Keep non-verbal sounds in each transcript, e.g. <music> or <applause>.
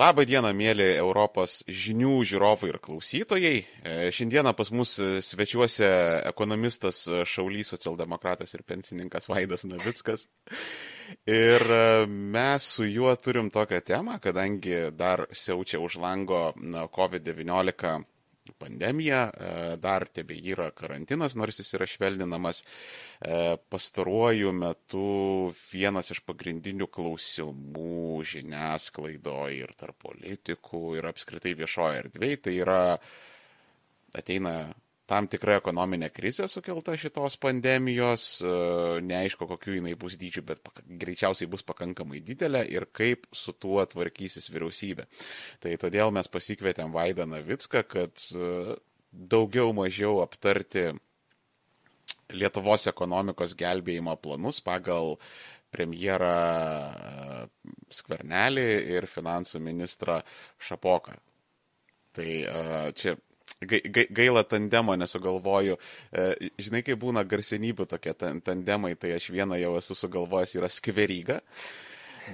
Labą dieną, mėly Europos žinių žiūrovai ir klausytojai. E, šiandieną pas mus svečiuose ekonomistas Šaulys, socialdemokratas ir pensininkas Vaidas Navickas. Ir e, mes su juo turim tokią temą, kadangi dar siaučia už lango COVID-19 pandemija, e, dar tebe yra karantinas, nors jis yra švelninamas. E, pastaruoju metu vienas iš pagrindinių klausimų žiniasklaidoje ir tarp politikų ir apskritai viešoje erdvėje tai yra ateina tam tikra ekonominė krizė sukelta šitos pandemijos, e, neaišku, kokiu jinai bus dydžiu, bet greičiausiai bus pakankamai didelė ir kaip su tuo tvarkysis vyriausybė. Tai todėl mes pasikvietėm Vaidą Navicką, kad e, daugiau mažiau aptarti Lietuvos ekonomikos gelbėjimo planus pagal premjerą e, Skvernelį ir finansų ministrą Šapoką. Tai čia gaila tandemo nesugalvoju. E, žinai, kai būna garsenybių tokie tandemai, tai aš vieną jau esu sugalvojęs, yra skveryga.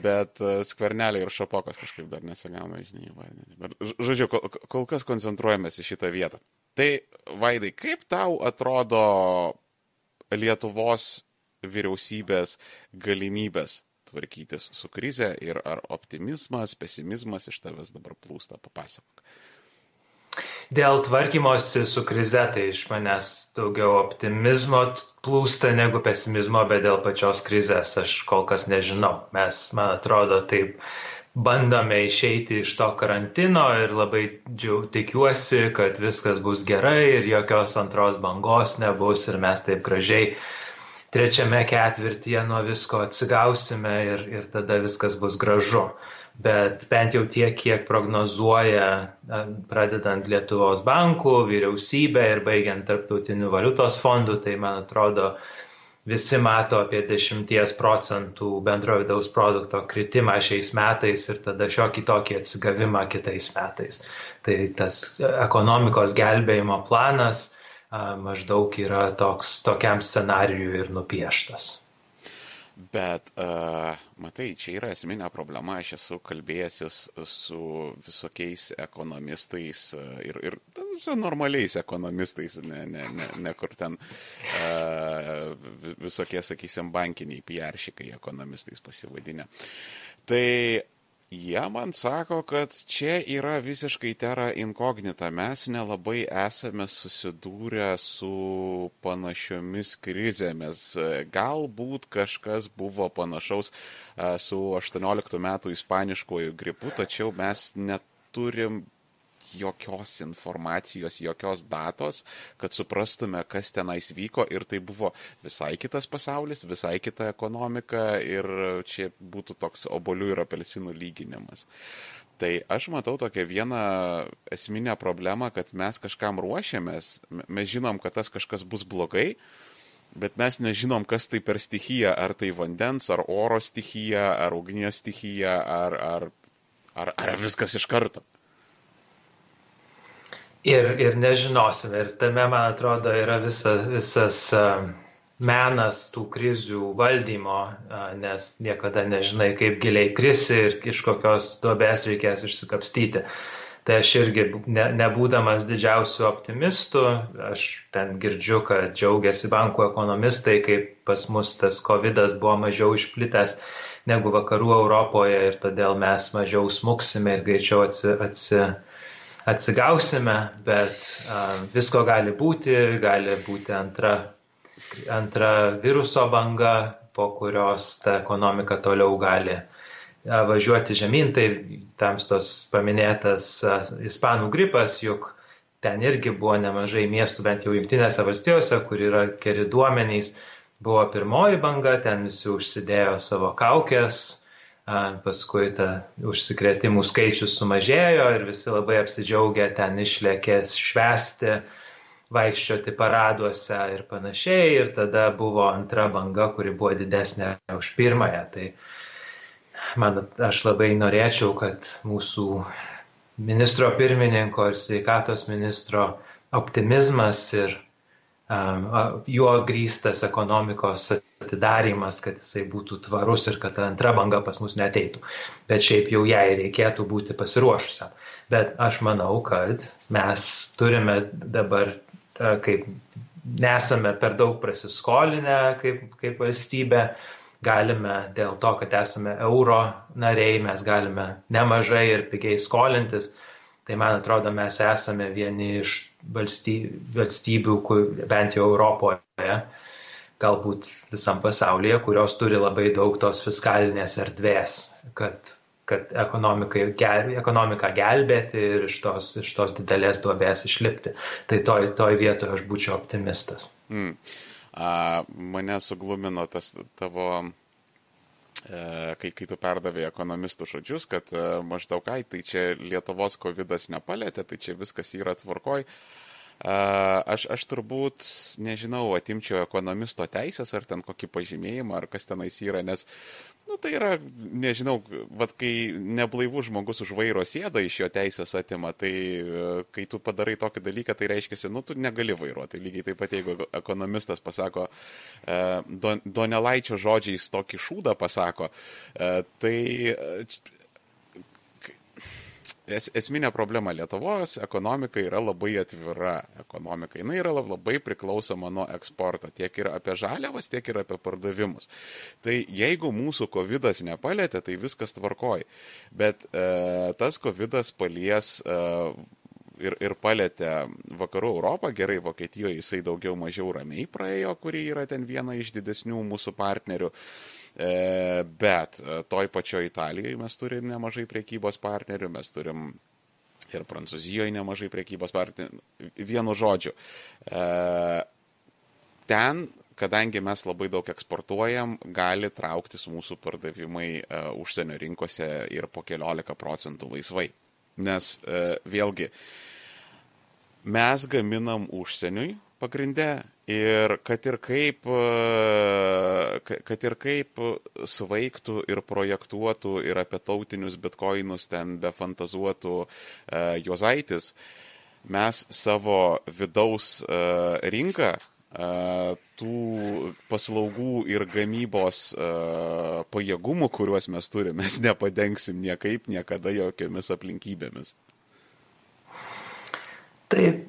Bet e, skvernelė ir šapokas kažkaip dar nesigauna, žinai, vadinasi. Bet, žodžiu, kol, kol kas koncentruojamės į šitą vietą. Tai, Vaidai, kaip tau atrodo Lietuvos vyriausybės galimybės tvarkytis su krize ir ar optimizmas, pesimizmas iš tavęs dabar plūsta, papasakok. Dėl tvarkymosi su krize, tai iš manęs daugiau optimizmo plūsta negu pesimizmo, bet dėl pačios krizės aš kol kas nežinau. Mes, man atrodo, taip bandome išeiti iš to karantino ir labai tikiuosi, kad viskas bus gerai ir jokios antros bangos nebus ir mes taip gražiai trečiame ketvirtyje nuo visko atsigausime ir, ir tada viskas bus gražu bet bent jau tiek, kiek prognozuoja, pradedant Lietuvos bankų, vyriausybė ir baigiant tarptautinių valiutos fondų, tai man atrodo, visi mato apie 10 procentų bendro vidaus produkto kritimą šiais metais ir tada šiokį tokį atsigavimą kitais metais. Tai tas ekonomikos gelbėjimo planas maždaug yra toks, tokiam scenarijui ir nupieštas. Bet, uh, matai, čia yra esminė problema. Aš esu kalbėjęsis su visokiais ekonomistais ir, ir su normaliais ekonomistais, ne, ne, ne, ne kur ten uh, visokie, sakysim, bankiniai piaršikai ekonomistais pasivadinę. Tai Jie man sako, kad čia yra visiškai terra inkognita. Mes nelabai esame susidūrę su panašiomis krizėmis. Galbūt kažkas buvo panašaus su 18 metų ispaniškojų gripu, tačiau mes neturim jokios informacijos, jokios datos, kad suprastume, kas tenais vyko ir tai buvo visai kitas pasaulis, visai kita ekonomika ir čia būtų toks obolių ir apelsinų lyginimas. Tai aš matau tokią vieną esminę problemą, kad mes kažkam ruošiamės, mes žinom, kad tas kažkas bus blogai, bet mes nežinom, kas tai per stichiją, ar tai vandens, ar oro stichija, ar ugnies stichija, ar, ar, ar, ar viskas iš karto ir, ir nežinosime. Ir tame, man atrodo, yra visa, visas menas tų krizių valdymo, nes niekada nežinai, kaip giliai krisi ir iš kokios duobės reikės išsikapstyti. Tai aš irgi, ne, nebūdamas didžiausių optimistų, aš ten girdžiu, kad džiaugiasi bankų ekonomistai, kaip pas mus tas COVID buvo mažiau išplitęs negu vakarų Europoje ir todėl mes mažiau smuksime ir greičiau atsi, atsi, atsigausime, bet uh, visko gali būti, gali būti antra, antra viruso banga, po kurios ta ekonomika toliau gali važiuoti žemyn, tai tamstos paminėtas ispanų gripas, juk ten irgi buvo nemažai miestų, bent jau jungtinėse valstijose, kur yra keri duomenys, buvo pirmoji banga, ten visi užsidėjo savo kaukės, paskui ta užsikrėtimų skaičius sumažėjo ir visi labai apsidžiaugę ten išlėkės švesti, vaikščioti paraduose ir panašiai. Ir tada buvo antra banga, kuri buvo didesnė už pirmąją. Tai man, aš labai norėčiau, kad mūsų ministro pirmininko ir sveikatos ministro optimizmas ir um, juo grįstas ekonomikos atidarimas, kad jisai būtų tvarus ir kad ta antra banga pas mus neteitų. Bet šiaip jau jai reikėtų būti pasiruošusiam. Bet aš manau, kad mes turime dabar, kaip nesame per daug prasiskolinę kaip, kaip valstybė, galime dėl to, kad esame euro nariai, mes galime nemažai ir pigiai skolintis Tai man atrodo, mes esame vieni iš valstybių, kur, bent jau Europoje, galbūt visam pasaulyje, kurios turi labai daug tos fiskalinės erdvės, kad, kad gel, ekonomiką gelbėti ir iš tos, iš tos didelės duobės išlipti. Tai toj, toj vietoje aš būčiau optimistas. Mm. A, mane suglumino tas tavo E, kai, kai tu perdavė ekonomistų žodžius, kad e, maždaug, ai, tai čia Lietuvos COVID nepalėtė, tai čia viskas yra tvarkoj. E, aš, aš turbūt, nežinau, atimčiau ekonomisto teisės ar ten kokį pažymėjimą, ar kas tenais yra, nes Nu, tai yra, nežinau, vad kai neblaivus žmogus už vairo sėda iš jo teisės atima, tai e, kai tu padarai tokį dalyką, tai reiškia, nu, tu negali vairuoti. Lygiai taip pat, jeigu ekonomistas pasako, e, Donelaičio žodžiais tokį šūdą pasako, e, tai es, esminė problema Lietuvos ekonomika yra labai atvira ekonomika. Jis yra labai priklausoma nuo eksporto, tiek ir apie žaliavas, tiek ir apie pardavimus. Tai jeigu mūsų COVID nepalėtė, tai viskas tvarkoj. Bet e, tas COVID palies e, ir, ir palėtė vakarų Europą, gerai, Vokietijoje jisai daugiau mažiau ramiai praėjo, kuri yra ten viena iš didesnių mūsų partnerių. E, bet e, toj pačioj Italijoje mes turim nemažai priekybos partnerių, mes turim ir Prancūzijoje nemažai priekybos partnerių. Vienu žodžiu, e, ten kadangi mes labai daug eksportuojam, gali trauktis mūsų pardavimai užsienio rinkose ir po keliolika procentų laisvai. Nes vėlgi, mes gaminam užsieniui pagrindė Ir kad ir kaip, e, kad ir kaip svaigtų ir projektuotų ir apie tautinius bitkoinus ten befantazuotų uh, Jozaitis, mes savo vidaus uh, rinką tų paslaugų ir gamybos uh, pajėgumų, kuriuos mes turime, mes nepadengsim niekaip, niekada jokiomis aplinkybėmis. Taip,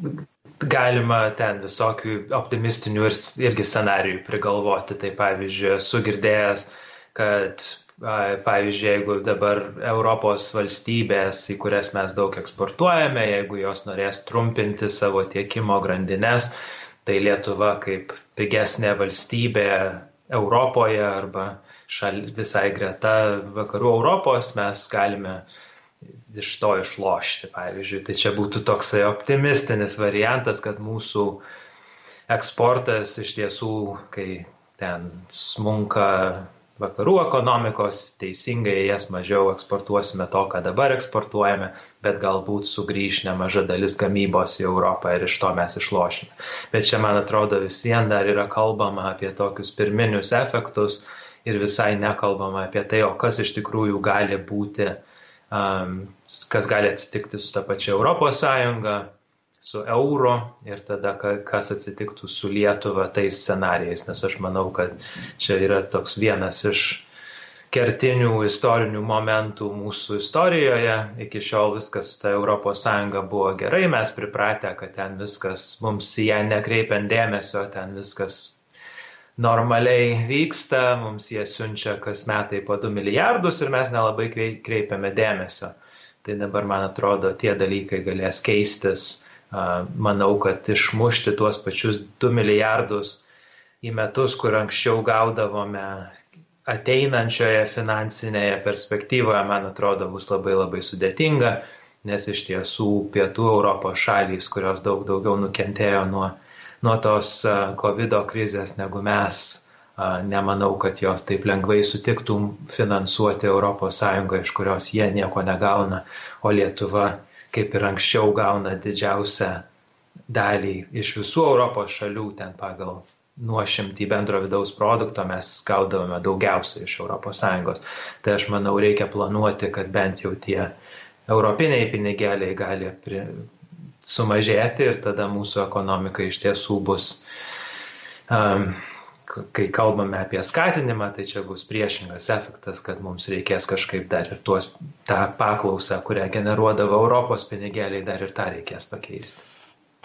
galima ten visokių optimistinių ir, irgi scenarijų prigalvoti. Tai pavyzdžiui, esu girdėjęs, kad pavyzdžiui, jeigu dabar Europos valstybės, į kurias mes daug eksportuojame, jeigu jos norės trumpinti savo tiekimo grandinės, tai Lietuva kaip pigesnė valstybė Europoje arba šal, visai greta vakarų Europos mes galime uh, iš to išlošti, pavyzdžiui. Tai čia būtų toksai optimistinis variantas, kad mūsų eksportas iš tiesų, kai ten smunka vakarų ekonomikos, teisingai jas mažiau eksportuosime to, ką dabar eksportuojame, bet galbūt sugrįž nemaža dalis gamybos į Europą ir iš to mes išlošime. Bet čia, man atrodo, vis vien dar yra kalbama apie tokius pirminius efektus ir visai nekalbama apie tai, o kas iš tikrųjų gali būti uh, kas gali atsitikti su ta pačia Europos Sąjunga, su euro ir tada kas atsitiktų su Lietuva tais scenarijais, nes aš manau, kad čia yra toks vienas iš kertinių istorinių momentų mūsų istorijoje. Iki šiol viskas ta Sąjunga buvo gerai, mes pripratę, kad ten viskas, mums į ją nekreipiant dėmesio, ten viskas normaliai vyksta, mums jie siunčia kas metai po 2 milijardus ir mes nelabai kreipiame dėmesio. Tai dabar, man atrodo, tie dalykai galės keistis. Manau, kad išmušti tuos pačius 2 milijardus į metus, kur anksčiau gaudavome ateinančioje finansinėje perspektyvoje, man atrodo, bus labai labai sudėtinga, nes iš tiesų pietų Europos šalys, kurios daug daugiau nukentėjo nuo nuo tos COVID krizės negu mes. Nemanau, kad jos taip lengvai sutiktų finansuoti ES, iš kurios jie nieko negauna, o Lietuva, kaip ir anksčiau, gauna didžiausią dalį iš visų Europos šalių, ten pagal nuošimtį bendro vidaus produkto mes gaudavome daugiausiai iš ES. Tai aš manau, reikia planuoti, kad bent jau tie europiniai pinigėliai gali pri, sumažėti ir tada mūsų ekonomika iš tiesų bus um, kai kalbame apie skatinimą, tai čia bus priešingas efektas, kad mums reikės kažkaip dar ir tuos, tą paklausą, kurią generuodavo Europos pinigėliai, dar ir tą reikės pakeisti.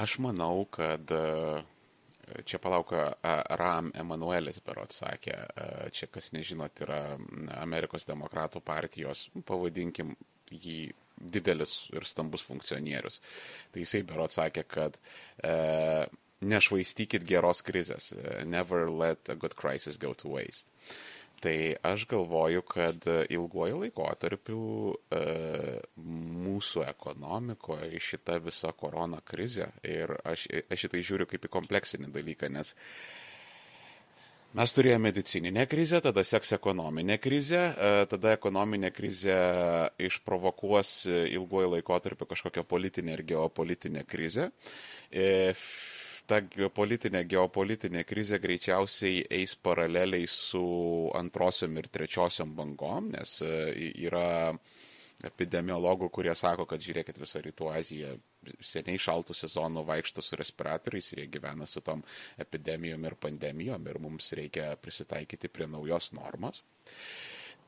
Aš manau, kad čia palauka Ram Emanuelis Berot sakė, čia kas nežinot, yra Amerikos demokratų partijos, pavadinkim jį didelis ir stambus funkcionierius. Tai jisai Berot sakė, kad e, nešvaistykit geros krizės. Never let a good crisis go to waste. Tai aš galvoju, kad ilguoju laikotarpiu e, mūsų ekonomikoje šita visa korona krizė ir aš, aš šitai žiūriu kaip į kompleksinį dalyką, nes mes turėjome medicininę krizę, tada seks ekonominė krizė, e, tada ekonominė krizė išprovokuos ilguoju laikotarpiu kažkokią politinę ir geopolitinę krizę. E, ta politinė, geopolitinė krizė greičiausiai eis paraleliai su antrosiom ir trečiosiom bangom, nes e, yra epidemiologų, kurie sako, kad žiūrėkit visą Rytų Aziją seniai šaltų sezonų vaikšto su respiratoriais ir jie gyvena su tom epidemijom ir pandemijom ir mums reikia prisitaikyti prie naujos normos.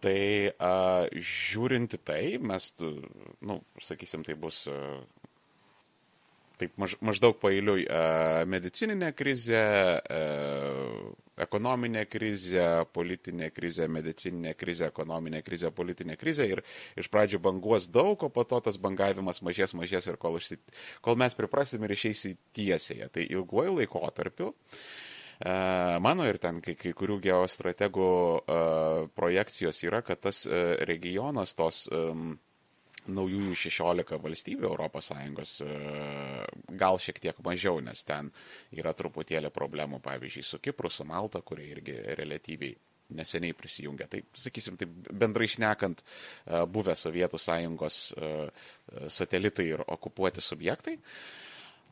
Tai a, žiūrinti tai, mes, nu, sakysim, tai bus a, taip maž, maždaug pailiui e, medicininė krizė, e, ekonominė krizė, politinė krizė, medicininė krizė, ekonominė krizė, politinė krizė ir iš pradžių banguos daug, o po to tas bangavimas mažės, mažės ir kol, užsit, kol mes priprasim ir išeisi tiesėje. Tai ilguoju laikotarpiu. E, mano ir ten kai, kai kurių geostrategų projekcijos yra, kad tas regionas tos um, naujųjų 16 valstybių ES, e, gal šiek tiek mažiau, nes ten yra truputėlį problemų, pavyzdžiui, su Kipru, su Malta, kurie irgi relatyviai neseniai prisijungė. Tai, sakysim, tai bendrai šnekant, e, buvę Sovietų sąjungos e, satelitai ir okupuoti subjektai. Uh,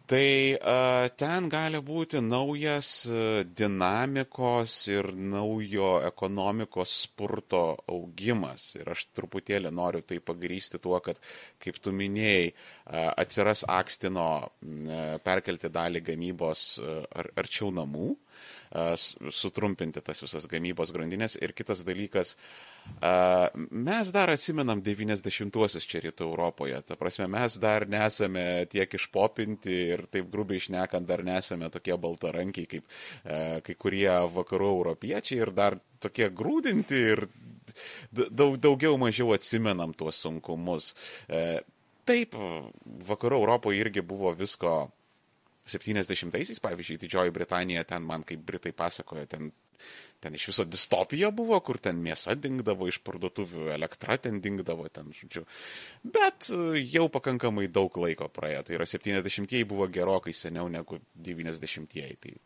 Tai a, ten gali būti naujas dinamikos ir naujo ekonomikos spurto augimas. Ir aš truputėlį noriu tai pagrysti tuo, kad, kaip tu minėjai, a, atsiras akstino a, perkelti dalį gamybos a, ar, arčiau namų, a, sutrumpinti tas visas gamybos grandinės. Ir kitas dalykas, Mes dar atsimenam 90-uosius čia rytų Europoje. Ta prasme, mes dar nesame tiek išpopinti ir taip grubiai išnekant, dar nesame tokie baltarankiai kaip kai kurie vakarų europiečiai ir dar tokie grūdinti ir daug, daugiau mažiau atsimenam tuos sunkumus. E, taip, vakarų Europoje irgi buvo visko 70-aisiais, pavyzdžiui, Didžioji Britanija, ten man kaip Britai pasakoja, ten ten iš viso distopija buvo, kur ten mėsa dingdavo iš parduotuvių, elektra ten dingdavo, ten, žodžiu. Bet e, jau pakankamai daug laiko praėjo, tai yra 70-ieji buvo gerokai seniau negu 90-ieji, tai,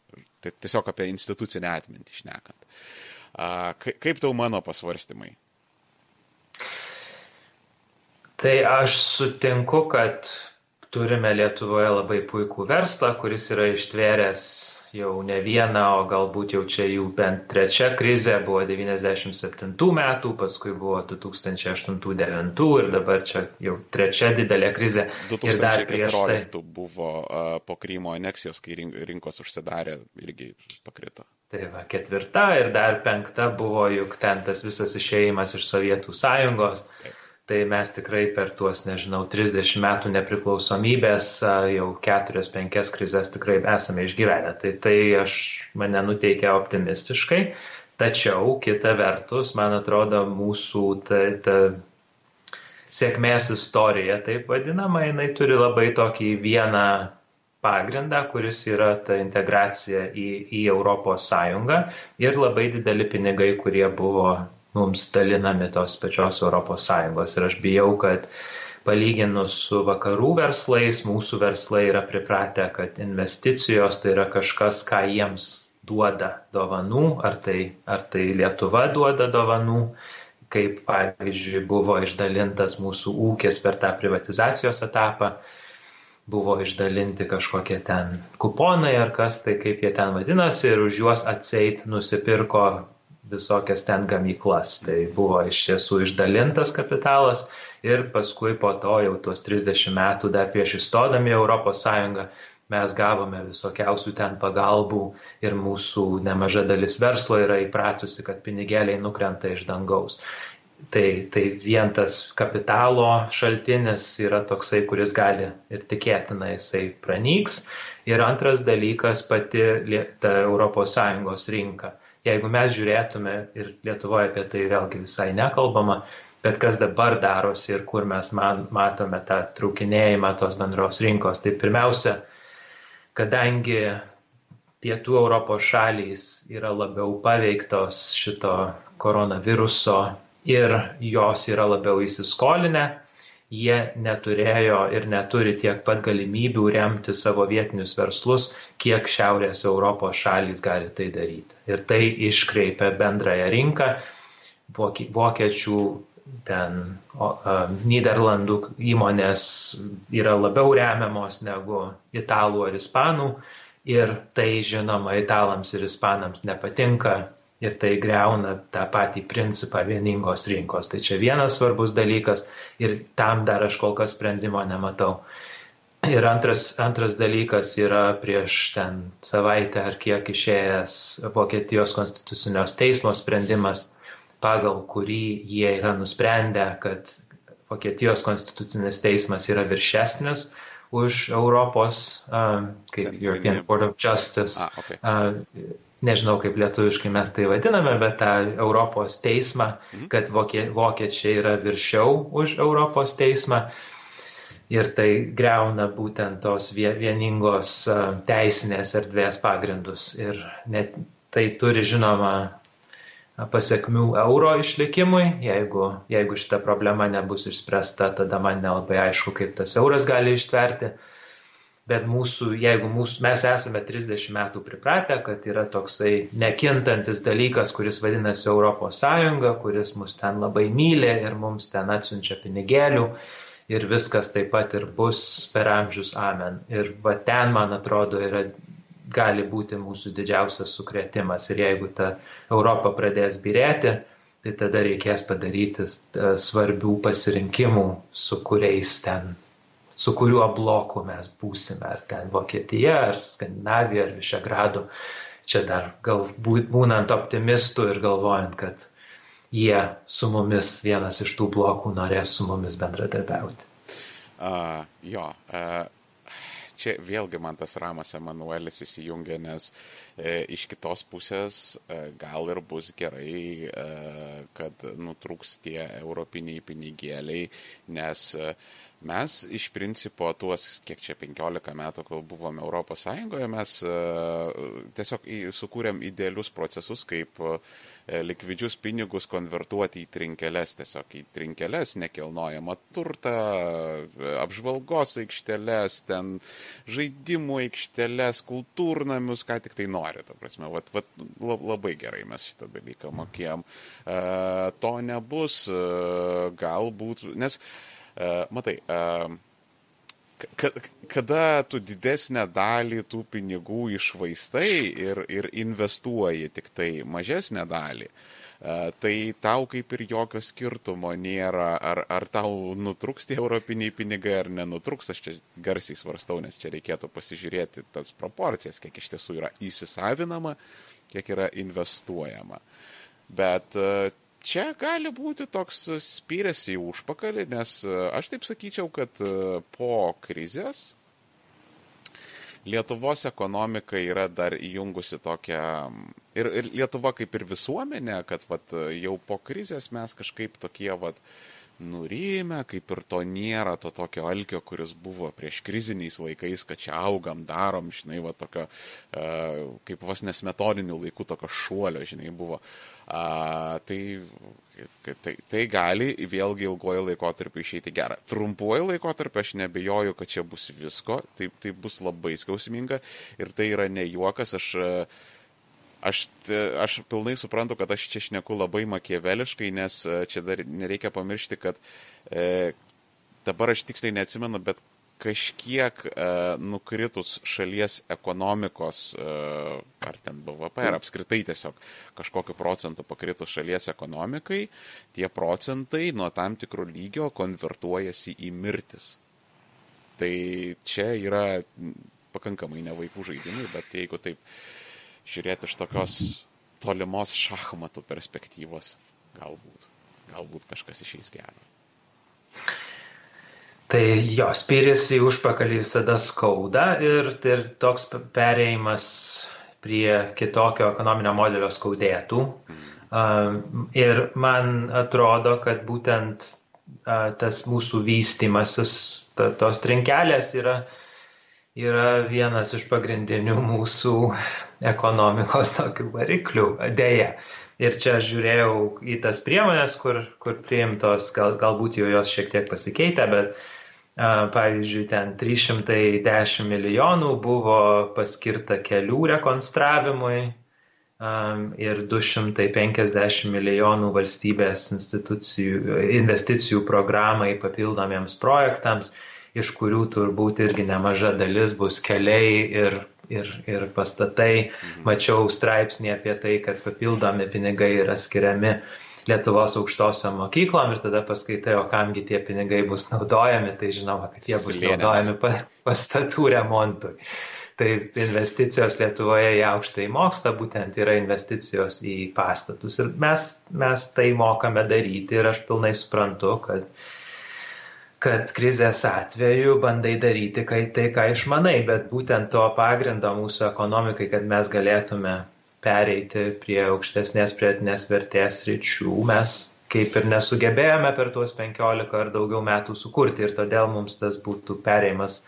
tai tiesiog apie institucinę atmintį išnekant. Kaip tau mano pasvarstymai? Tai aš sutinku, kad turime Lietuvoje labai puikų verslą, kuris yra ištvėręs jau ne vieną, o galbūt jau čia jų bent trečia krizė buvo 97 metų, paskui buvo 2008-2009 ir dabar čia jau trečia didelė krizė. 2014 tai... buvo po Krymo aneksijos, kai rinkos užsidarė, irgi pakrito. Tai va, ketvirta ir dar penkta buvo juk ten tas visas išėjimas iš Sovietų sąjungos. Taip tai mes tikrai per tuos, nežinau, 30 metų nepriklausomybės jau 4-5 krizės tikrai esame išgyvenę. Tai tai aš mane nuteikia optimistiškai, tačiau kita vertus, man atrodo, mūsų ta, ta sėkmės istorija, taip vadinama, jinai turi labai tokį vieną pagrindą, kuris yra ta integracija į, į Europos Sąjungą ir labai dideli pinigai, kurie buvo mums dalinami tos pačios ES. Ir aš bijau, kad palyginus su vakarų verslais, mūsų verslai yra pripratę, kad investicijos tai yra kažkas, ką jiems duoda dovanų, ar tai, ar tai Lietuva duoda dovanų, kaip pavyzdžiui buvo išdalintas mūsų ūkis per tą privatizacijos etapą, buvo išdalinti kažkokie ten kuponai ar kas tai, kaip jie ten vadinasi, ir už juos atseit nusipirko visokias ten gamyklas. Tai buvo iš tiesų išdalintas kapitalas ir paskui po to jau tuos 30 metų dar prieš įstodami į ES mes gavome visokiausių ten pagalbų ir mūsų nemaža dalis verslo yra įpratusi, kad pinigėliai nukrenta iš dangaus. Tai, tai vien tas kapitalo šaltinis yra toksai, kuris gali ir tikėtina jisai pranyks. Ir antras dalykas pati ta ES rinka. Jeigu mes žiūrėtume ir Lietuvoje apie tai vėlgi visai nekalbama, bet kas dabar darosi ir kur mes man, matome tą trūkinėjimą tos bendros rinkos, tai pirmiausia, kadangi pietų Europos šalys yra labiau paveiktos šito koronaviruso ir jos yra labiau įsiskolinę, jie neturėjo ir neturi tiek pat galimybių remti savo vietinius verslus, kiek Šiaurės Europos šalys gali tai daryti. Ir tai iškreipia bendrąją rinką. Vokiečių ten o, um, Niderlandų įmonės yra labiau remiamos negu italų ar ispanų ir tai žinoma italams ir ispanams nepatinka ir tai greuna tą patį principą vieningos rinkos. Tai čia vienas svarbus dalykas ir tam dar aš kol kas sprendimo nematau. Ir antras, antras dalykas yra prieš ten savaitę ar kiek išėjęs Vokietijos konstitucinio teismo sprendimas pagal kurį jie yra nusprendę, kad Vokietijos konstitucinis teismas yra viršesnis už Europos, uh, kaip European Court of Justice. Ah, okay. uh, nežinau, kaip lietuviškai mes tai vadiname, bet tą Europos teismą, mhm. kad vokie, vokiečiai yra viršiau už Europos teismą. Ir tai greuna būtent tos vieningos teisinės erdvės pagrindus. Ir net tai turi, žinoma, pasiekmių euro išlikimui. Jeigu, jeigu šita problema nebus išspręsta, tada man nelabai aišku, kaip tas euras gali ištverti. Bet mūsų, jeigu mūsų, mes esame 30 metų pripratę, kad yra toksai nekintantis dalykas, kuris vadinasi Europos Sąjunga, kuris mus ten labai myli ir mums ten atsiunčia pinigėlių ir viskas taip pat ir bus per amžius amen. Ir va ten, man atrodo, yra gali būti mūsų didžiausias sukretimas. Ir jeigu ta Europa pradės birėti, tai tada reikės padaryti e, svarbių pasirinkimų, su kuriais ten, su kuriuo bloku mes būsime, ar ten Vokietija, ar Skandinavija, ar Višegradu. Čia dar gal būnant optimistų ir galvojant, kad jie su mumis, vienas iš tų blokų norės su mumis bendradarbiauti. Uh, jo, uh, čia vėlgi man tas Ramas Emanuelis įsijungia, nes e, iš kitos pusės e, gal ir bus gerai, e, kad nutrūks tie europiniai pinigėliai, nes e, mes iš principo tuos, kiek čia 15 metų, kol buvome Europos Sąjungoje, mes e, tiesiog sukūrėm idealius procesus, kaip e, likvidžius pinigus konvertuoti į trinkeles, tiesiog į trinkeles, nekilnojamą turtą, apžvalgos aikšteles, ten žaidimų aikšteles, kultūrnamius, ką tik tai nori. Ta prasme, vat, vat, labai gerai mes šitą dalyką mokėjom. E, to nebus, galbūt, nes matai, kada tu didesnę dalį tų pinigų išvaistai ir, ir investuoji tik tai mažesnę dalį, tai tau kaip ir jokio skirtumo nėra, ar, ar tau nutruks tie europiniai pinigai ar nenutruks, aš čia garsiai svarstau, nes čia reikėtų pasižiūrėti tas proporcijas, kiek iš tiesų yra įsisavinama, kiek yra investuojama. Bet čia gali būti toks spyrės į užpakalį, nes e, aš taip sakyčiau, kad e, po krizės Lietuvos ekonomika yra dar įjungusi tokią ir, ir Lietuva kaip ir visuomenė, kad vat, jau po krizės mes kažkaip tokie vat, uh, nurime, kaip ir to nėra to tokio alkio, kuris buvo prieš kriziniais laikais, kad čia augam, darom, žinai, va tokio, uh, kaip vos nesmetodinių laikų tokio šuolio, žinai, buvo. Uh, tai, tai, tai gali vėlgi ilgojo laikotarpio išeiti gerą. Trumpuoju laikotarpiu aš nebejoju, kad čia bus visko, tai, tai bus labai skausminga ir tai yra ne juokas, aš uh, Aš, aš pilnai suprantu, kad aš čia šneku labai makieveliškai, nes e, čia dar nereikia pamiršti, kad e, dabar aš tiksliai neatsimenu, bet kažkiek e, nukritus šalies ekonomikos, e, ar ten BVP, ar apskritai tiesiog kažkokiu procentu pakritus šalies ekonomikai, tie procentai nuo tam tikro lygio konvertuojasi į mirtis. Tai čia yra pakankamai ne vaikų žaidimai, bet jeigu taip žiūrėti iš tokios tolimos šachmatų perspektyvos, galbūt, galbūt kažkas išeis gero. Tai jo, spyris į užpakalį visada skauda ir, ir toks perėjimas prie kitokio ekonominio modelio skaudėtų. Mm. Ir man atrodo, kad būtent tas mūsų vystimasis, ta, tos trinkelės yra, yra vienas iš pagrindinių mūsų ekonomikos tokių variklių, dėja. Ir čia aš žiūrėjau į tas priemonės, kur, kur priimtos, gal, galbūt jau jos šiek tiek pasikeitė, bet uh, Pavyzdžiui, ten 310 milijonų buvo paskirta kelių rekonstravimui ir 250 milijonų valstybės investicijų programai papildomiems projektams, iš kurių turbūt irgi nemaža dalis bus keliai ir, ir, ir pastatai. Mhm. Mačiau straipsnį apie tai, kad papildomi pinigai yra skiriami uh, Lietuvos aukštosiom mokyklom ir tada paskaitai, o kamgi tie pinigai bus naudojami, tai žinoma, kad jie bus Slėnėms. naudojami pastatų remontui. Tai investicijos Lietuvoje į aukštąjį mokslą būtent yra investicijos į pastatus. Ir mes, mes tai mokame daryti ir aš pilnai suprantu, kad, kad krizės atveju bandai daryti kai, tai, ką išmanai, bet būtent to pagrindo mūsų ekonomikai, kad mes galėtume pereiti prie aukštesnės pridėtinės vertės ryčių mes kaip ir nesugebėjome per tuos 15 ar daugiau metų sukurti ir todėl mums tas būtų pereimas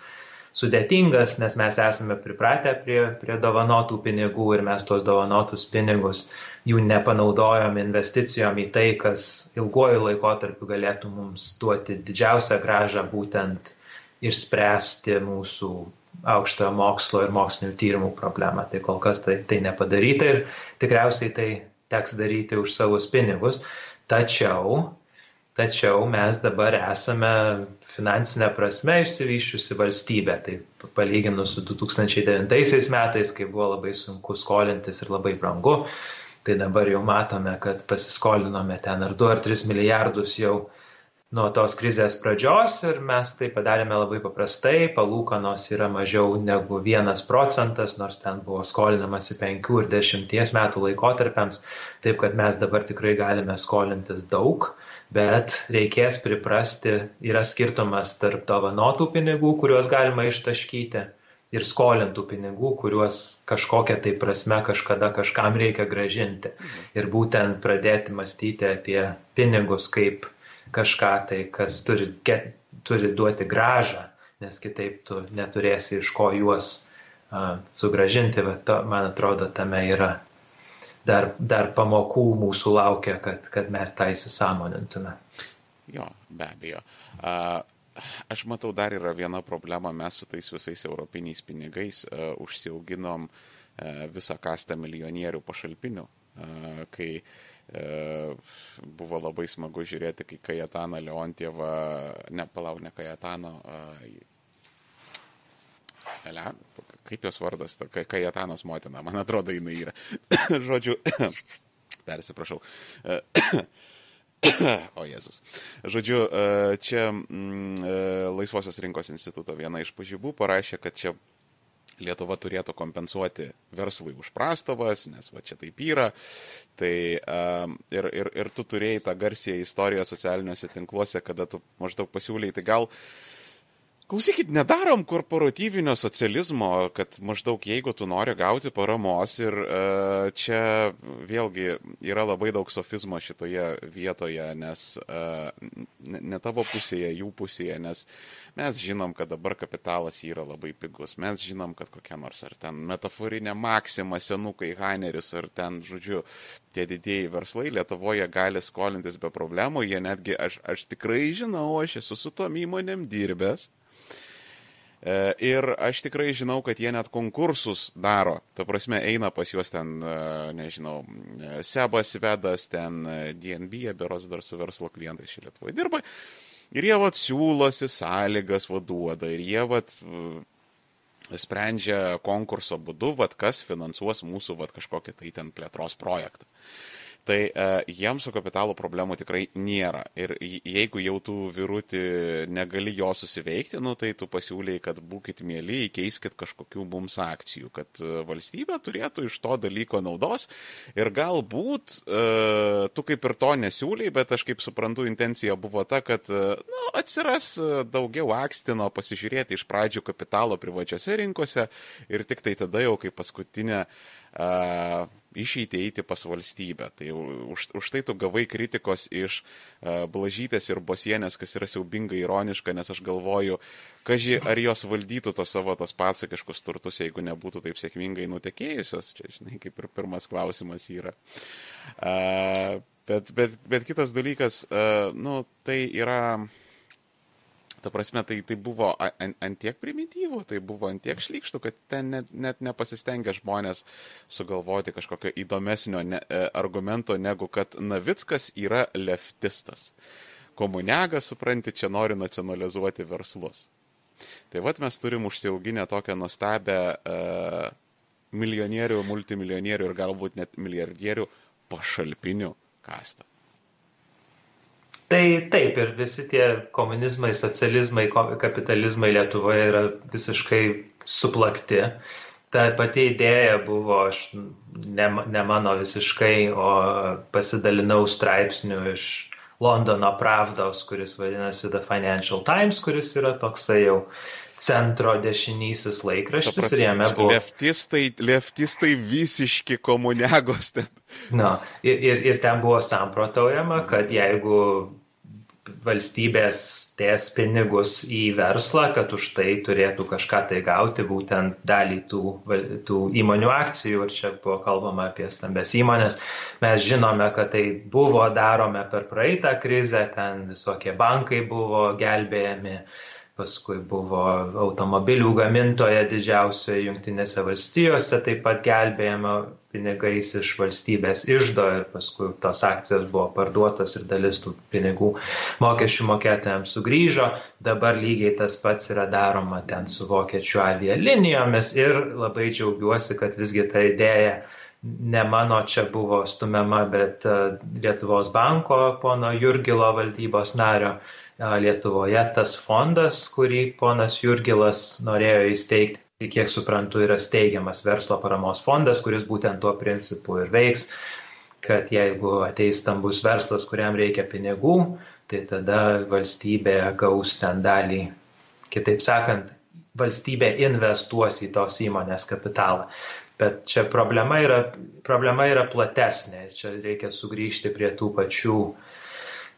sudėtingas, nes mes esame pripratę prie, prie dovanotų pinigų ir mes tuos dovanotus pinigus jų nepanaudojom investicijom į tai, kas ilguoju laikotarpiu galėtų mums duoti didžiausią gražą būtent išspręsti mūsų aukštojo mokslo ir mokslinių tyrimų problemą. Tai kol kas tai, tai nepadaryta ir tikriausiai tai teks daryti už savus pinigus. Tačiau, tačiau mes dabar esame finansinė prasme išsivyščiusi valstybė. Tai palyginus su 2009 metais, kai buvo labai sunku skolintis ir labai brangu, tai dabar jau matome, kad pasiskolinome ten ar 2 ar 3 milijardus jau nuo tos krizės pradžios ir mes tai padarėme labai paprastai, palūkanos yra mažiau negu vienas procentas, nors ten buvo skolinamasi penkių ir dešimties metų laikotarpiams, taip kad mes dabar tikrai galime skolintis daug, bet reikės priprasti, yra skirtumas tarp dovanotų pinigų, kuriuos galima ištaškyti. Ir skolintų pinigų, kuriuos kažkokia tai prasme kažkada kažkam reikia gražinti. Ir būtent pradėti mąstyti apie pinigus kaip kažką tai, kas turi, get, turi duoti gražą, nes kitaip tu neturėsi iš ko juos uh, sugražinti. Bet to, man atrodo, tame yra dar, dar pamokų mūsų laukia, kad, kad mes tą įsisamonintume. Jo, be abejo. Uh, aš matau, dar yra viena problema, mes su tais visais europiniais pinigais uh, užsiauginom uh, visą kastą milijonierių pašalpinių, uh, kai uh, buvo labai smagu žiūrėti, kai Kajatana Leontieva, ne, palauk, ne Kajatano, Ele, kaip jos vardas, Kajatanos motina, man atrodo, jinai yra. <coughs> Žodžiu, <coughs> persiprašau. <coughs> O Jėzus. Žodžiu, e, čia mm, e, Laisvosios rinkos instituto viena iš pažybų parašė, kad čia Lietuva turėtų kompensuoti verslui už prastovas, nes va čia taip yra. Tai um, ir, ir, ir tu turėjai tą garsiją istoriją socialiniuose tinkluose, kada tu maždaug pasiūlyi, tai gal uh, Klausykit, nedarom korporatyvinio socializmo, kad maždaug jeigu tu nori gauti paramos ir uh, čia vėlgi yra labai daug sofizmo šitoje vietoje, nes uh, ne, ne tavo pusėje, jų pusėje, nes mes žinom, kad dabar kapitalas yra labai pigus, mes žinom, kad kokia nors ar ten metaforinė maksima senukai Haineris ar ten, žodžiu, tie didėjai verslai Lietuvoje gali skolintis be problemų, jie netgi, aš, aš tikrai žinau, aš esu su tom įmonėm dirbęs. E, ir aš tikrai žinau, kad jie net konkursus daro. Ta prasme, eina pas juos ten, e, nežinau, Sebas Vedas, ten DNB, beros dar su verslo klientais šį Lietuvoje dirba. Ir jie vat siūlosi sąlygas vaduoda. Ir jie vat sprendžia konkurso būdu, vat kas finansuos mūsų vat kažkokį tai ten plėtros projektą. Tai e, jiems su kapitalo problemų tikrai nėra. Ir jeigu jau tu virūti negali jo susiveikti, nu, tai tu pasiūlyi, kad būkite mėly, įkeiskit kažkokių mums akcijų, kad e, valstybė turėtų iš to dalyko naudos. Ir galbūt e, tu kaip ir to nesiūlyi, bet aš kaip suprantu, intencija buvo ta, kad nu, atsiras daugiau akstino pasižiūrėti iš pradžių kapitalo privačiose rinkose ir tik tai tada jau kaip paskutinė uh, išeiti eiti pas valstybę. Tai už, už tai tu gavai kritikos iš uh, Blažytės ir Bosienės, kas yra siaubingai ironiška, nes aš galvoju, kažkai ar jos valdytų tos savo tos pasakiškus turtus, jeigu nebūtų taip sėkmingai nutekėjusios. Čia, žinai, kaip ir pirmas klausimas yra. Uh, bet, bet, bet kitas dalykas, uh, nu, tai yra Ta prasme, tai, tai buvo ant, ant tiek primityvų, tai buvo ant tiek šlykštų, kad ten net, net nepasistengia žmonės sugalvoti kažkokio įdomesnio ne, e, argumento, negu kad Navickas yra leftistas. Komuniaga, supranti, čia nori nacionalizuoti verslus. Tai vad mes turim užsiauginę tokią nuostabę uh, milijonierių, multimilionierių ir galbūt net milijardierių pašalpinių kastą. Tai taip, ir visi tie komunizmai, socializmai, kapitalizmai Lietuvoje yra visiškai suplakti. Ta pati idėja buvo, aš ne, ne mano visiškai, o pasidalinau straipsnių iš Londono Pravdos, kuris vadinasi The Financial Times, kuris yra toksai jau centro dešinysis laikraštis prasme, ir jame buvo. Leftistai, leftistai visiški komuniagos ten. Na, ir, ir, ir ten buvo samprotaujama, kad jeigu valstybės dės pinigus į verslą, kad už tai turėtų kažką tai gauti, būtent dalį tų, tų įmonių akcijų. Ir čia buvo kalbama apie stambes įmonės. Mes žinome, kad tai buvo darome per praeitą krizę, ten visokie bankai buvo gelbėjami paskui buvo automobilių gamintoje didžiausioje Junktinėse valstijose, taip pat gelbėjama pinigais iš valstybės išdo ir paskui tos akcijos buvo parduotas ir dalis tų pinigų mokesčių mokėtojams sugrįžo. Dabar lygiai tas pats yra daroma ten su vokiečių avialinijomis ir labai džiaugiuosi, kad visgi ta idėja ne mano čia buvo stumiama, bet e, Lietuvos banko pono Jurgilo valdybos nario Lietuvoje tas fondas, kurį ponas Jurgilas norėjo įsteigti, kiek suprantu, yra steigiamas verslo paramos fondas, kuris būtent tuo principu ir veiks, kad jeigu ateis stambus verslas, kuriam reikia pinigų, tai tada valstybė gaus ten dalį. Kitaip sakant, valstybė investuos į tos įmonės kapitalą. Bet čia problema yra, problema yra platesnė. Čia reikia sugrįžti prie tų pačių uh,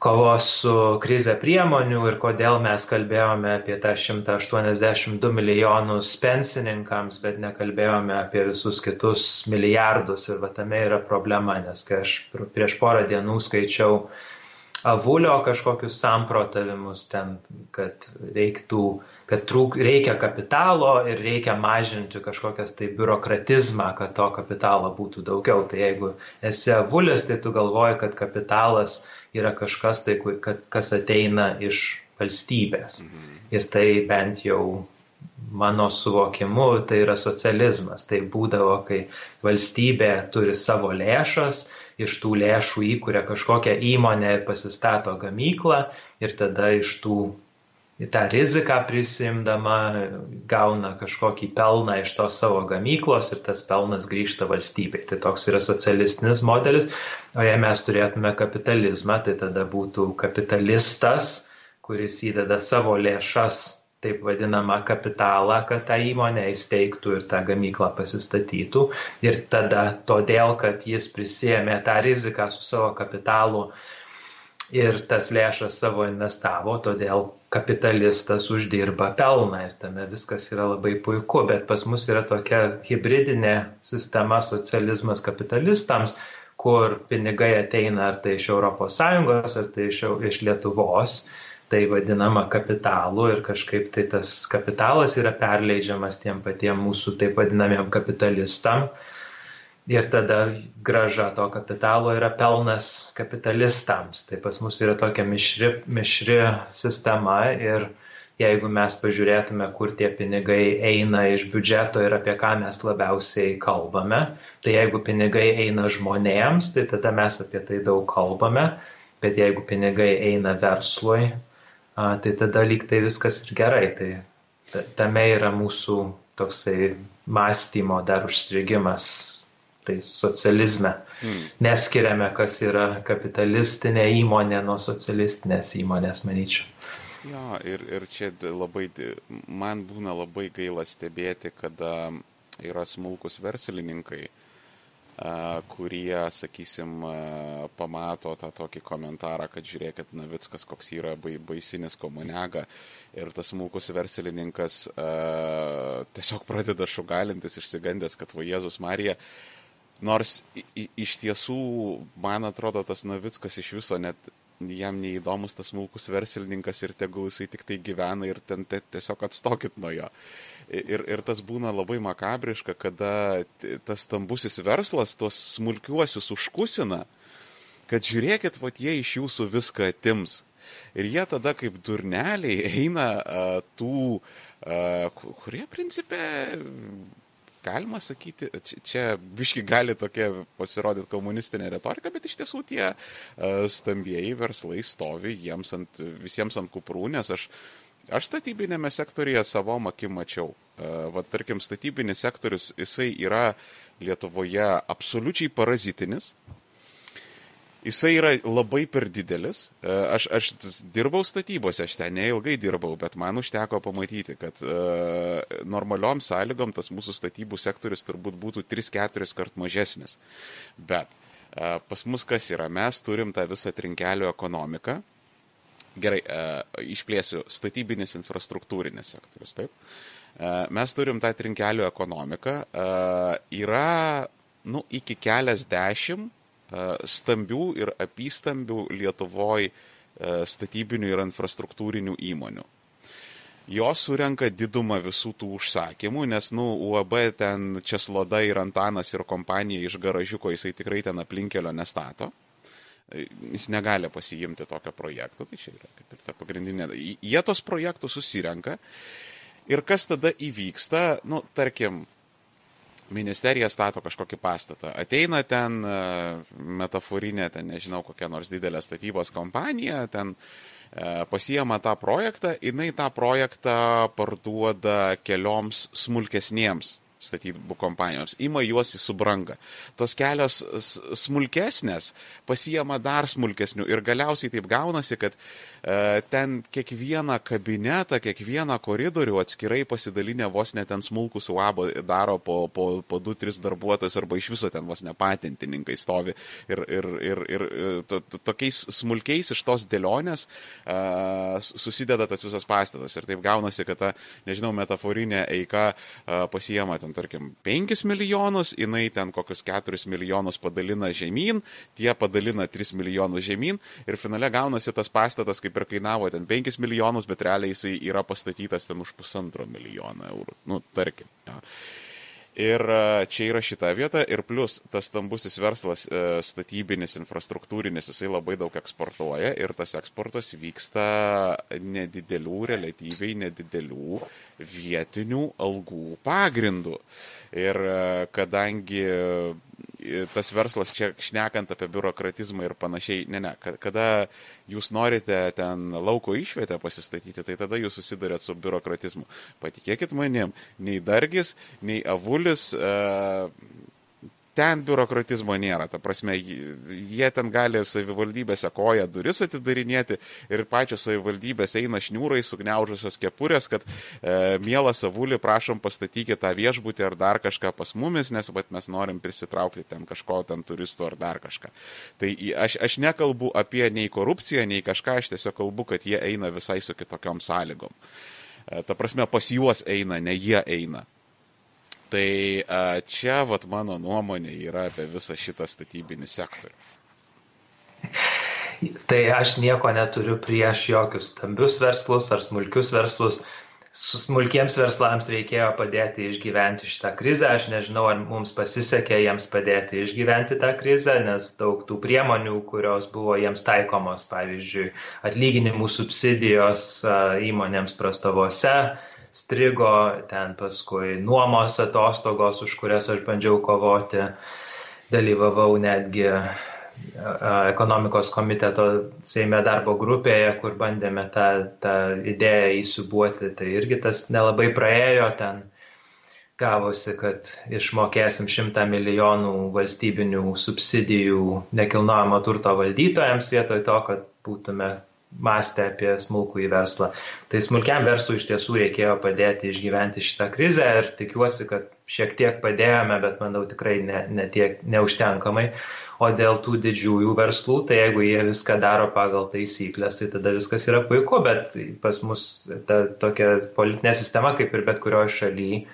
kovos su krize priemonių ir kodėl mes kalbėjome apie tą 182 milijonus pensininkams, bet nekalbėjome apie visus kitus milijardus. Ir va tame yra problema, nes kai aš prieš porą dienų skaičiau avulio kažkokius samprotavimus ten, kad reiktų, kad trūk, reikia kapitalo ir reikia mažinti kažkokias tai biurokratizmą, kad to kapitalo būtų daugiau. Tai jeigu esi avulis, tai tu galvoji, kad kapitalas yra kažkas tai, kad, kas ateina iš valstybės. Mhm. Ir tai bent jau mano suvokimu tai yra socializmas. Tai būdavo, kai valstybė turi savo lėšas, iš tų lėšų įkuria kažkokią įmonę ir pasistato gamyklą ir tada iš tų tą riziką prisimdama gauna kažkokį pelną iš tos savo gamyklos ir tas pelnas grįžta valstybei. Tai toks yra socialistinis modelis, o jei mes turėtume kapitalizmą, tai tada būtų kapitalistas, kuris įdeda savo lėšas, taip vadinamą kapitalą, kad tą įmonę įsteigtų ir tą gamyklą pasistatytų. Ir tada, todėl, kad jis prisėmė tą riziką su savo kapitalu, ir tas lėšas savo investavo, todėl kapitalistas uždirba pelną ir tame viskas yra labai puiku, bet pas mus yra tokia hybridinė sistema socializmas kapitalistams, kur pinigai ateina ar tai iš ES, ar tai iš, iš Lietuvos, tai vadinama kapitalu ir kažkaip tai tas kapitalas yra perleidžiamas tiem patiem mūsų taip vadinamiem kapitalistam ir tada graža to kapitalo yra pelnas kapitalistams. Tai pas mus yra tokia mišri, mišri sistema ir jeigu mes pažiūrėtume, kur tie pinigai eina iš biudžeto ir apie ką mes labiausiai kalbame, tai jeigu pinigai eina žmonėms, tai tada mes apie tai daug kalbame, bet jeigu pinigai eina verslui, tai tada lyg tai viskas ir gerai. Tai tame yra mūsų toksai mąstymo dar užstrigimas, tai socializme. Hmm. Neskiriame, kas yra kapitalistinė įmonė nuo socialistinės įmonės, manyčiau. Jo, ir, ir čia labai, man būna labai gaila stebėti, kada yra smulkus verslininkai, kurie, sakysim, pamato tą tokį komentarą, kad žiūrėkit, Navickas koks yra baisinis komunega ir tas smulkus verslininkas tiesiog pradeda šugalintis, išsigandęs, kad va Jėzus Marija, nors iš tiesų, man atrodo, tas Navickas iš viso net jam neįdomus tas smulkus verslininkas ir tegul jisai tik tai gyvena ir ten tiesiog atstokit nuo jo. Ir, ir tas būna labai makabriška, kada tas stambusis verslas tuos smulkiuosius užkusina, kad žiūrėkit, vat jie iš jūsų viską atims. Ir jie tada kaip durneliai <laughs> eina uh, tų, uh, kurie principė galima sakyti, čia biški gali tokia pasirodyti komunistinė retorika, bet iš tiesų tie stambieji verslai stovi jiems ant, visiems ant kuprų, nes aš, aš statybinėme sektorija savo akim mačiau. Uh, va, tarkim, statybinis sektorius, jisai yra Lietuvoje absoliučiai parazitinis, Jisai yra labai per didelis. E, aš, aš dirbau statybose, aš ten neilgai dirbau, bet man užteko pamatyti, kad uh, normaliom sąlygom tas mūsų statybų sektorius turbūt būtų 3-4 kart mažesnis. Bet uh, pas mus kas yra? Mes turim tą visą trinkelių ekonomiką. Gerai, uh, išplėsiu statybinis infrastruktūrinis sektorius, taip. Uh, mes turim tą trinkelių ekonomiką. Uh, yra, nu, iki keliasdešimt stambių ir apystambių Lietuvoje statybinių ir infrastruktūrinių įmonių. Jos surenka didumą visų tų užsakymų, nes, nu, UAB ten Česloda ir Antanas ir kompanija iš garažiuko, jisai tikrai ten aplinkelio nestato. Jis negali pasiimti tokio projekto, tai čia yra kaip ir ta pagrindinė. Jie tos projektus susirenka ir kas tada įvyksta, nu, tarkim, ministerija stato kažkokį pastatą. Ateina ten e, metaforinė, ten nežinau, kokia nors didelė statybos kompanija, ten e, pasijama tą projektą, jinai tą projektą parduoda kelioms smulkesniems statybų kompanijoms, ima juos į subrangą. Tos kelios smulkesnės pasijama dar smulkesnių ir galiausiai taip gaunasi, kad ten kiekvieną kabinetą, kiekvieną koridorių atskirai pasidalinę vos net ten smulkus uabo daro po, po, po 2-3 darbuotojus arba iš viso ten vos nepatintininkai stovi ir, ir, ir, ir e, to, to, tokiais smulkiais iš tos dėlionės e, susideda tas visas pastatas. Ir taip gaunasi, kad ta, nežinau, metaforinė eika e, pasijama ten, tarkim, 5 milijonus, jinai ten kokius 4 milijonus padalina žemyn, tie padalina 3 milijonus žemyn ir finale gaunasi tas pastatas, kaip ir kainavo ten 5 milijonus, bet realiai jisai yra pastatytas ten už pusantro milijono eurų. Nu, tarkim. Ja. Ir e, čia yra šita vieta ir plus tas stambusis verslas e, statybinis, infrastruktūrinis, jisai labai daug eksportuoja ir tas eksportas vyksta nedidelių, relatyviai nedidelių vietinių algų pagrindų. Ir e, kadangi tas verslas, čia šnekant apie biurokratizmą ir panašiai, ne, ne, kada jūs norite ten lauko išvietę pasistatyti, tai tada jūs susidurėt su biurokratizmu. Patikėkit manim, nei dargis, nei avulis. Uh, ten biurokratizmo nėra. Ta prasme, jie ten gali savivaldybėse koją duris atidarinėti ir pačios savivaldybės eina šniūrai sugniaužusios kepurės, kad e, mielą savulį prašom pastatykite tą viešbutį ar dar kažką pas mumis, nes bet mes norim prisitraukti ten kažko, ten turistų ar dar kažką. Tai aš, aš nekalbu apie nei korupciją, nei kažką, aš tiesiog kalbu, kad jie eina visai su kitokiom sąlygom. E, ta prasme, pas juos eina, ne jie eina. Tai čia vat mano nuomonė yra apie visą šitą statybinį sektorių. Tai aš nieko neturiu prieš jokius stambius verslus ar smulkius verslus. smulkiems verslams reikėjo padėti išgyventi šitą krizę. Aš nežinau, ar mums pasisekė jiems padėti išgyventi tą krizę, nes daug tų priemonių, kurios buvo jiems taikomos, pavyzdžiui, atlyginimų subsidijos įmonėms prastovose, strigo, ten paskui nuomos atostogos, už kurias aš bandžiau kovoti, dalyvavau netgi ekonomikos komiteto Seime darbo grupėje, kur bandėme tą, tą idėją įsibuoti, tai irgi tas nelabai praėjo ten. Gavosi, kad išmokėsim šimtą milijonų valstybinių subsidijų nekilnojamo turto valdytojams vietoj to, kad būtume mąstę apie smulkų į verslą. Tai smulkiam verslui iš tiesų reikėjo padėti išgyventi šitą krizę ir tikiuosi, kad šiek tiek padėjome, bet manau tikrai ne, ne tiek, neužtenkamai. O dėl tų didžiųjų verslų, tai jeigu jie viską daro pagal taisyklės, tai tada viskas yra puiku, bet pas mus ta tokia politinė sistema, kaip ir bet kurioje šalyje,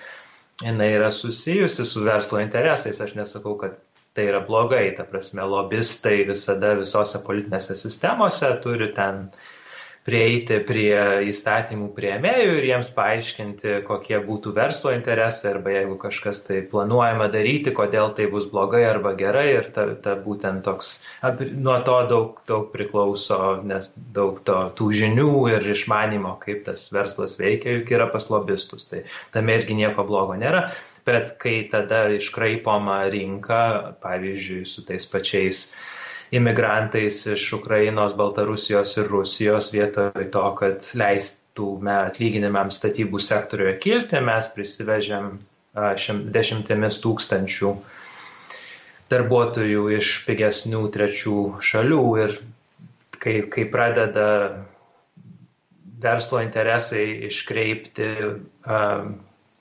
jinai yra susijusi su verslo interesais. Aš nesakau, kad tai yra blogai, ta prasme, lobistai visada visose politinėse sistemose turi ten prieiti prie įstatymų prieėmėjų ir jiems paaiškinti, kokie būtų verslo interesai arba jeigu kažkas tai planuojama daryti, kodėl tai bus blogai arba gerai ir ta, ta būtent toks, nuo to daug, daug priklauso, nes daug to, tų žinių ir išmanimo, kaip tas verslas veikia, juk yra pas lobistus, tai tame irgi nieko blogo nėra. Bet kai tada iškraipoma rinka, pavyzdžiui, su tais pačiais imigrantais iš Ukrainos, Baltarusijos ir Rusijos vietoj to, kad leistų atlyginimams statybų sektoriuje kilti, mes prisivežėm dešimtimis tūkstančių darbuotojų iš pigesnių trečių šalių ir kai, kai pradeda verslo interesai iškreipti uh,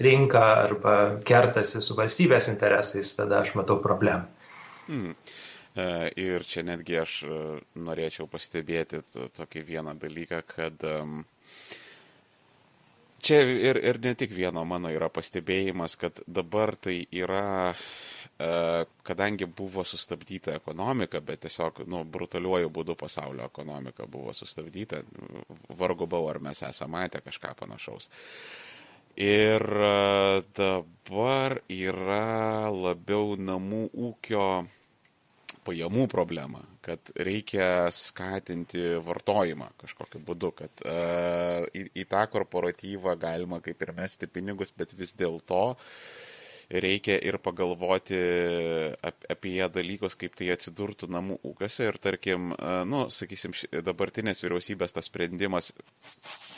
rinką arba kertasi su valstybės interesais, tada aš matau problemą. Hmm. E, ir čia netgi aš e, norėčiau pastebėti tokį vieną dalyką, kad čia ir, ir ne tik vieno mano yra pastebėjimas, kad dabar tai yra, e, kadangi buvo sustabdyta ekonomika, bet tiesiog, nu, brutaliuoju būdu pasaulio ekonomika buvo sustabdyta, vargu bau, ar mes esame matę kažką panašaus. Ir dabar yra labiau namų ūkio pajamų problemą, kad reikia skatinti vartojimą kažkokiu būdu, kad uh, į, į tą korporatyvą galima kaip ir mesti pinigus, bet vis dėlto reikia ir pagalvoti ap, apie dalykus, kaip tai atsidurtų namų ūkiuose. Ir tarkim, uh, nu, sakysim, dabartinės vyriausybės tas sprendimas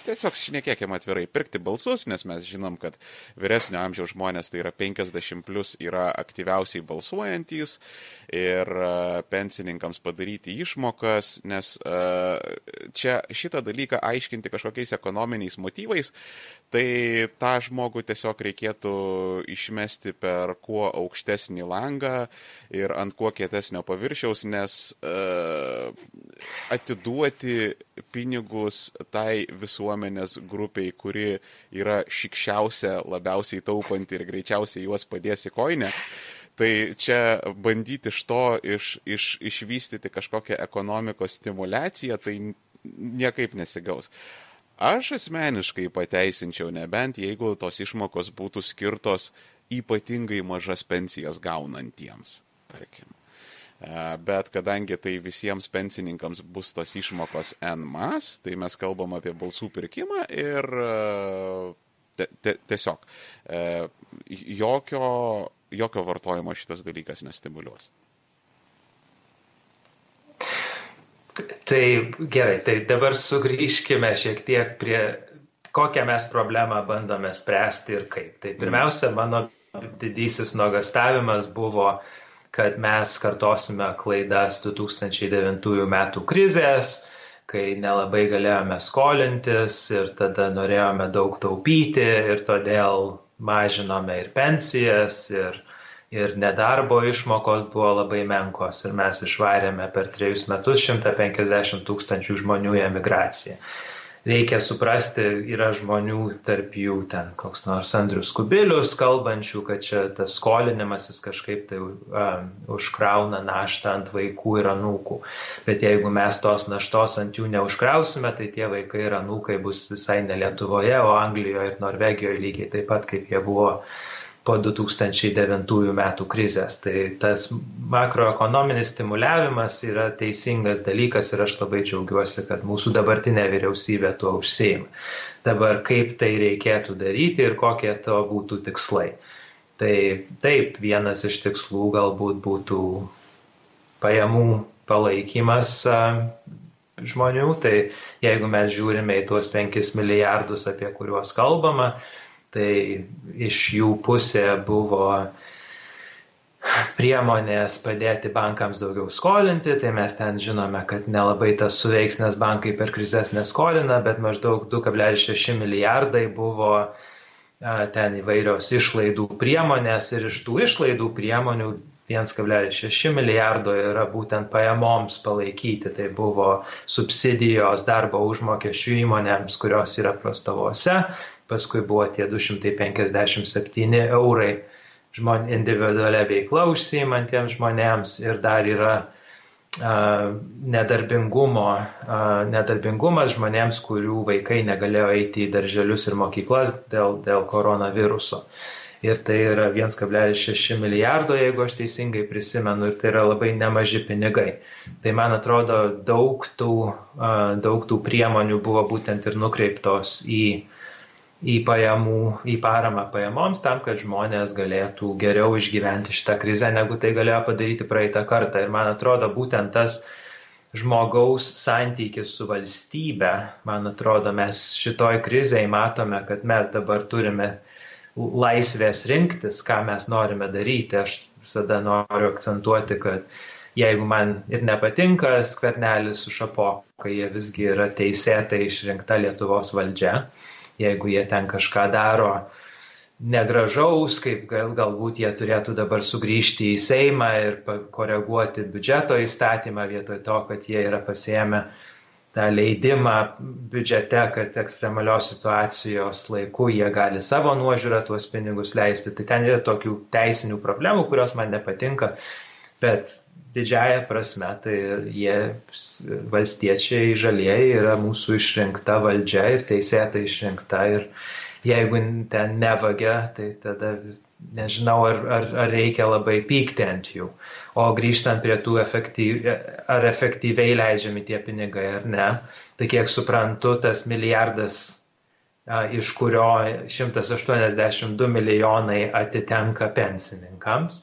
tiesiog šnekėkime atvirai, pirkti balsus, nes mes žinom, kad vyresnio amžiaus žmonės, tai yra 50 plus, yra aktyviausiai balsuojantys ir e, pensininkams padaryti išmokas, nes e, čia šitą dalyką aiškinti kažkokiais ekonominiais motyvais, tai tą žmogų tiesiog reikėtų išmesti per kuo aukštesnį langą ir ant kuo kietesnio paviršiaus, nes uh, atiduoti pinigus tai visuomenės grupiai, kuri yra šikščiausia, labiausiai taupanti ir greičiausiai juos padės į koinę. Tai čia bandyti iš to iš, iš, išvystyti kažkokią ekonomikos stimulaciją, tai niekaip nesigaus. Aš asmeniškai pateisinčiau, nebent jeigu tos išmokos būtų skirtos ypatingai mažas pensijas gaunantiems, tarkim. E, bet kadangi tai visiems pensininkams bus tos išmokos N mas, tai mes kalbam apie balsų pirkimą ir e, tiesiog e, jokio, jokio vartojimo šitas dalykas nestimuliuos. Tai gerai, tai dabar sugrįžkime šiek tiek prie kokią mes problemą bandome spręsti ir kaip. Tai pirmiausia, mano didysis nuogastavimas buvo uh, kad mes kartosime klaidas 2009 metų krizės, kai nelabai galėjome skolintis ir tada norėjome daug taupyti ir todėl mažinome ir pensijas ir, ir nedarbo išmokos buvo labai menkos ir mes išvarėme per trejus metus 150 tūkstančių žmonių į emigraciją. Reikia suprasti, yra žmonių tarp jų ten koks nors Andrius Kubilius kalbančių, kad čia tas skolinimasis kažkaip tai um, užkrauna naštą ant vaikų ir anūkų. Bet jeigu mes tos naštos ant jų neužkrausime, tai tie vaikai ir anūkai bus visai ne Lietuvoje, o Anglijoje ir Norvegijoje lygiai taip pat, kaip jie buvo po 2009 metų krizės. Tai tas makroekonominis stimuliavimas yra teisingas dalykas ir aš labai džiaugiuosi, kad mūsų dabartinė vyriausybė tuo užsieima. Dabar kaip tai reikėtų daryti ir kokie to būtų tikslai. Tai taip, vienas iš tikslų galbūt būtų pajamų palaikymas žmonių, tai jeigu mes žiūrime į tuos 5 milijardus, apie kuriuos kalbama, tai iš jų pusė buvo priemonės padėti bankams daugiau skolinti, tai mes ten žinome, kad nelabai tas suveiks, nes bankai per krizės neskolina, bet maždaug 2,6 milijardai buvo ten įvairios išlaidų priemonės. Ir iš tų išlaidų priemonių 1,6 milijardo yra būtent pajamoms palaikyti. Tai buvo subsidijos darbo užmokesčių įmonėms, kurios yra prastovose, paskui buvo tie 257 eurai žmon, individualią veiklą užsiimantiems žmonėms ir dar yra uh, nedarbingumo, uh, nedarbingumas žmonėms, kurių vaikai negalėjo eiti į darželius ir mokyklas dėl, dėl koronaviruso. Ir tai yra 1,6 milijardo, jeigu aš teisingai prisimenu, ir tai yra labai nemaži pinigai. Tai man atrodo, daug tų, uh, daug tų priemonių buvo būtent ir nukreiptos į uh, į pajamų, į paramą pajamoms tam, kad žmonės galėtų geriau išgyventi šitą krizę, negu tai galėjo padaryti praeitą kartą. Ir man atrodo, būtent tas žmogaus santykis su valstybe, man atrodo, mes šitoj krizėje matome, kad mes dabar turime laisvės rinktis, ką mes norime daryti. Aš visada noriu akcentuoti, kad jeigu man ir nepatinka skvernelis su šapoka, jie visgi yra teisėtai išrinkta Lietuvos valdžia jeigu jie ten kažką daro negražaus, kaip gal, galbūt jie turėtų dabar sugrįžti į Seimą ir koreguoti biudžeto įstatymą vietoj to, kad jie yra pasiemę tą leidimą biudžete, kad ekstremalios situacijos laiku jie gali savo nuožiūrą tuos pinigus leisti. Tai ten yra tokių teisinių problemų, kurios man nepatinka, bet didžiaja prasme, tai jie valstiečiai žalieji yra mūsų išrinkta valdžia ir teisėtai išrinkta ir jeigu ten nevagia, tai tada nežinau, ar, ar, ar reikia labai pykti ant jų. O grįžtant prie tų, efektyv, ar efektyviai leidžiami tie pinigai ar ne, tai kiek suprantu, tas milijardas iš kurio 182 milijonai atitenka pensininkams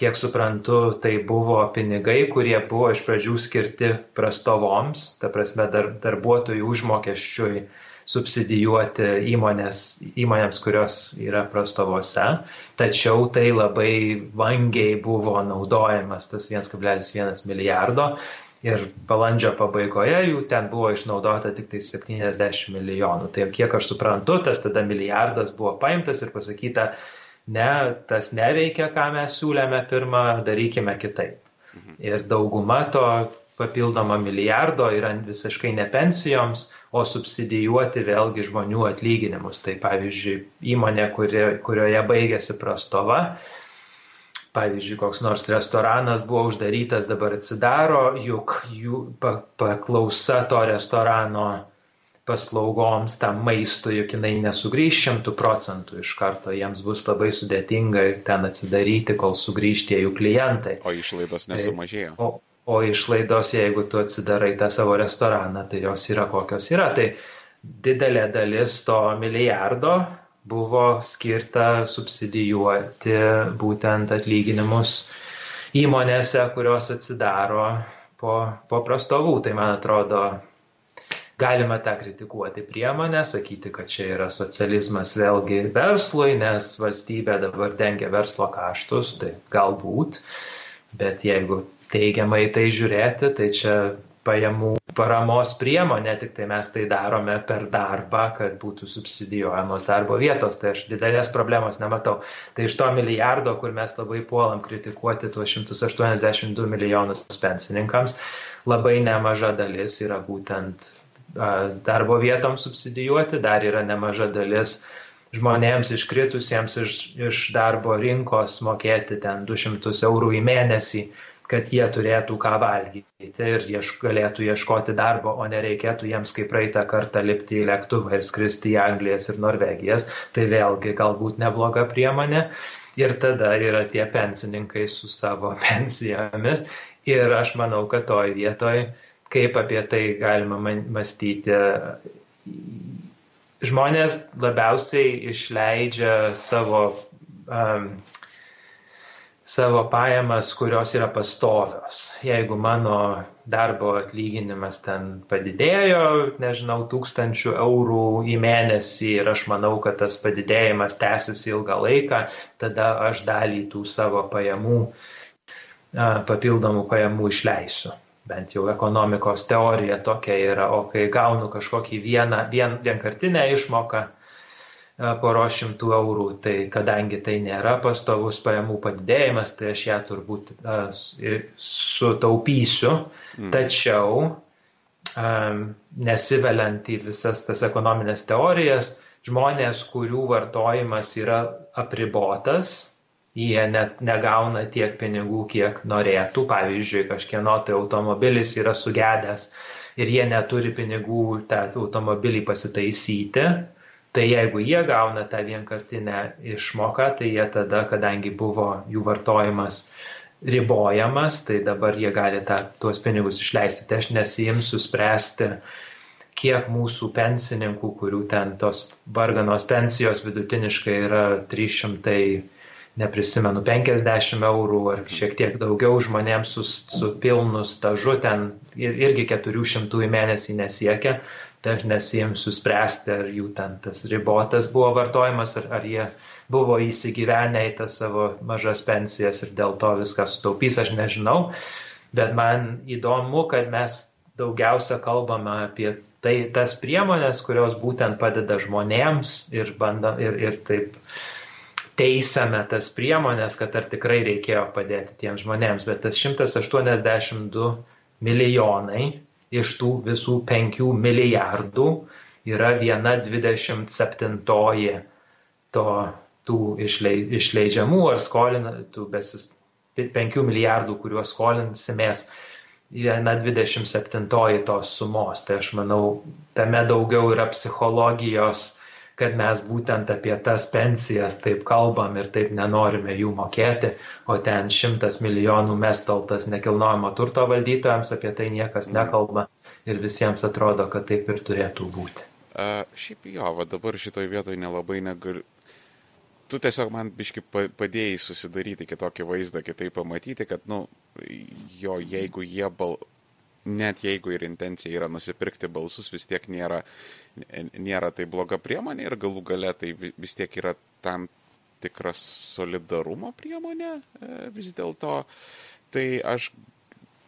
kiek suprantu, tai buvo pinigai, kurie buvo iš pradžių skirti prastovoms, ta prasme dar, darbuotojų užmokesčiui subsidijuoti įmonės, įmonėms, kurios yra prastovose, tačiau tai labai vangiai buvo naudojamas tas 1,1 milijardo ir balandžio pabaigoje jų ten buvo išnaudota tik tai 70 milijonų. Tai kiek aš suprantu, tas tada milijardas buvo paimtas ir pasakyta, ne, tas neveikia, ką mes siūlėme pirmą, darykime kitaip. Mhm. Ir dauguma to papildomo milijardo yra visiškai ne pensijoms, o subsidijuoti vėlgi žmonių atlyginimus. Tai pavyzdžiui, įmonė, kuri, kurioje baigėsi prastova, pavyzdžiui, koks nors restoranas buvo uždarytas, dabar atsidaro, juk jų paklausa to restorano paslaugoms, tam maistui, juk jinai nesugrįž šimtų procentų iš karto, jiems bus labai sudėtinga ten atsidaryti, kol sugrįž tie jų klientai. O išlaidos tai nesumažėjo. O, o išlaidos, jeigu tu atsidarai tą savo restoraną, tai jos yra kokios yra. Tai didelė dalis to milijardo buvo skirta subsidijuoti būtent atlyginimus įmonėse, kurios atsidaro po, po prastovų. Tai man atrodo, Galima tą kritikuoti priemonę, sakyti, kad čia yra socializmas vėlgi verslui, nes valstybė dabar dengia verslo kaštus, tai galbūt, bet jeigu teigiamai tai žiūrėti, tai čia pajamų paramos priemonė, tik tai mes tai darome per darbą, kad būtų subsidijuojamos darbo vietos, tai aš didelės problemos nematau. Tai iš to milijardo, kur mes labai puolam kritikuoti tuos 182 milijonus pensininkams, labai nemaža dalis yra būtent darbo vietom subsidijuoti, dar yra nemaža dalis žmonėms iškritusiems iš, iš darbo rinkos mokėti ten 200 eurų į mėnesį kad jie turėtų ką valgyti ir ieš, galėtų ieškoti darbo, o nereikėtų jiems kaip praeitą kartą lipti į lėktuvą ir skristi į Anglijas ir Norvegijas. Tai vėlgi galbūt nebloga priemonė. Ir tada yra tie pensininkai su savo <laughs> pensijomis. Ir aš manau, kad toj vietoj, kaip apie tai galima mąstyti, žmonės labiausiai išleidžia savo um, savo pajamas, kurios yra pastovios. Jeigu mano darbo atlyginimas ten padidėjo, nežinau, tūkstančių eurų į mėnesį ir aš manau, kad tas padidėjimas tęsis ilgą laiką, tada aš dalį tų savo pajamų, papildomų pajamų išleisiu. Bent jau ekonomikos teorija tokia yra, o kai gaunu kažkokį vieną, vien, vienkartinę išmoką, poro šimtų eurų, tai kadangi tai nėra pastovus pajamų padidėjimas, tai aš ją turbūt sutaupysiu, mm. tačiau um, nesiveliant į visas tas ekonominės teorijas, žmonės, kurių vartojimas yra apribotas, jie net negauna tiek pinigų, kiek norėtų. Pavyzdžiui, kažkieno tai automobilis yra sugedęs ir jie neturi pinigų tą automobilį pasitaisyti Tai jeigu jie gauna tą vienkartinę išmoką, tai jie tada, kadangi buvo jų vartojimas ribojamas, tai dabar jie gali tą, tuos pinigus išleisti. Tai aš nesijimsiu spręsti, kiek mūsų pensininkų, kurių ten tos varganos pensijos vidutiniškai yra 300, neprisimenu, 50 eurų ar šiek tiek daugiau žmonėms su, su pilnu stažu, ten irgi 400 į mėnesį nesiekia tai aš nesijimsiu spręsti, ar jų ten tas ribotas buvo vartojimas, ar, ar jie buvo įsigyvenę į tas savo mažas pensijas ir dėl to viską sutaupys, aš nežinau. Bet man įdomu, kad mes daugiausia kalbame apie tai, tas priemonės, kurios būtent padeda žmonėms ir, bandam, ir, ir taip teisame tas priemonės, kad ar tikrai reikėjo padėti tiems žmonėms. Bet tas 182 milijonai iš tų visų 5 milijardų yra viena 27 to, tų išleidžiamų ar skolintų besis 5 milijardų, kuriuos skolinsimės, viena 27 tos sumos. Tai aš manau, tame daugiau yra psichologijos kad mes būtent apie tas pensijas taip kalbam ir taip nenorime jų mokėti, o ten šimtas milijonų mestaltas nekilnojamo turto valdytojams, apie tai niekas mhm. nekalba ir visiems atrodo, kad taip ir turėtų būti. A, šiaip jo, va dabar šitoj vietoj nelabai negaliu. Tu tiesiog man biški padėjai susidaryti kitokį vaizdą, kitaip pamatyti, kad, nu, jo, jeigu jie bal, net jeigu ir intencija yra nusipirkti balsus, vis tiek nėra, nėra tai bloga priemonė ir galų gale tai vis tiek yra tam tikras solidarumo priemonė e, vis dėlto. Tai aš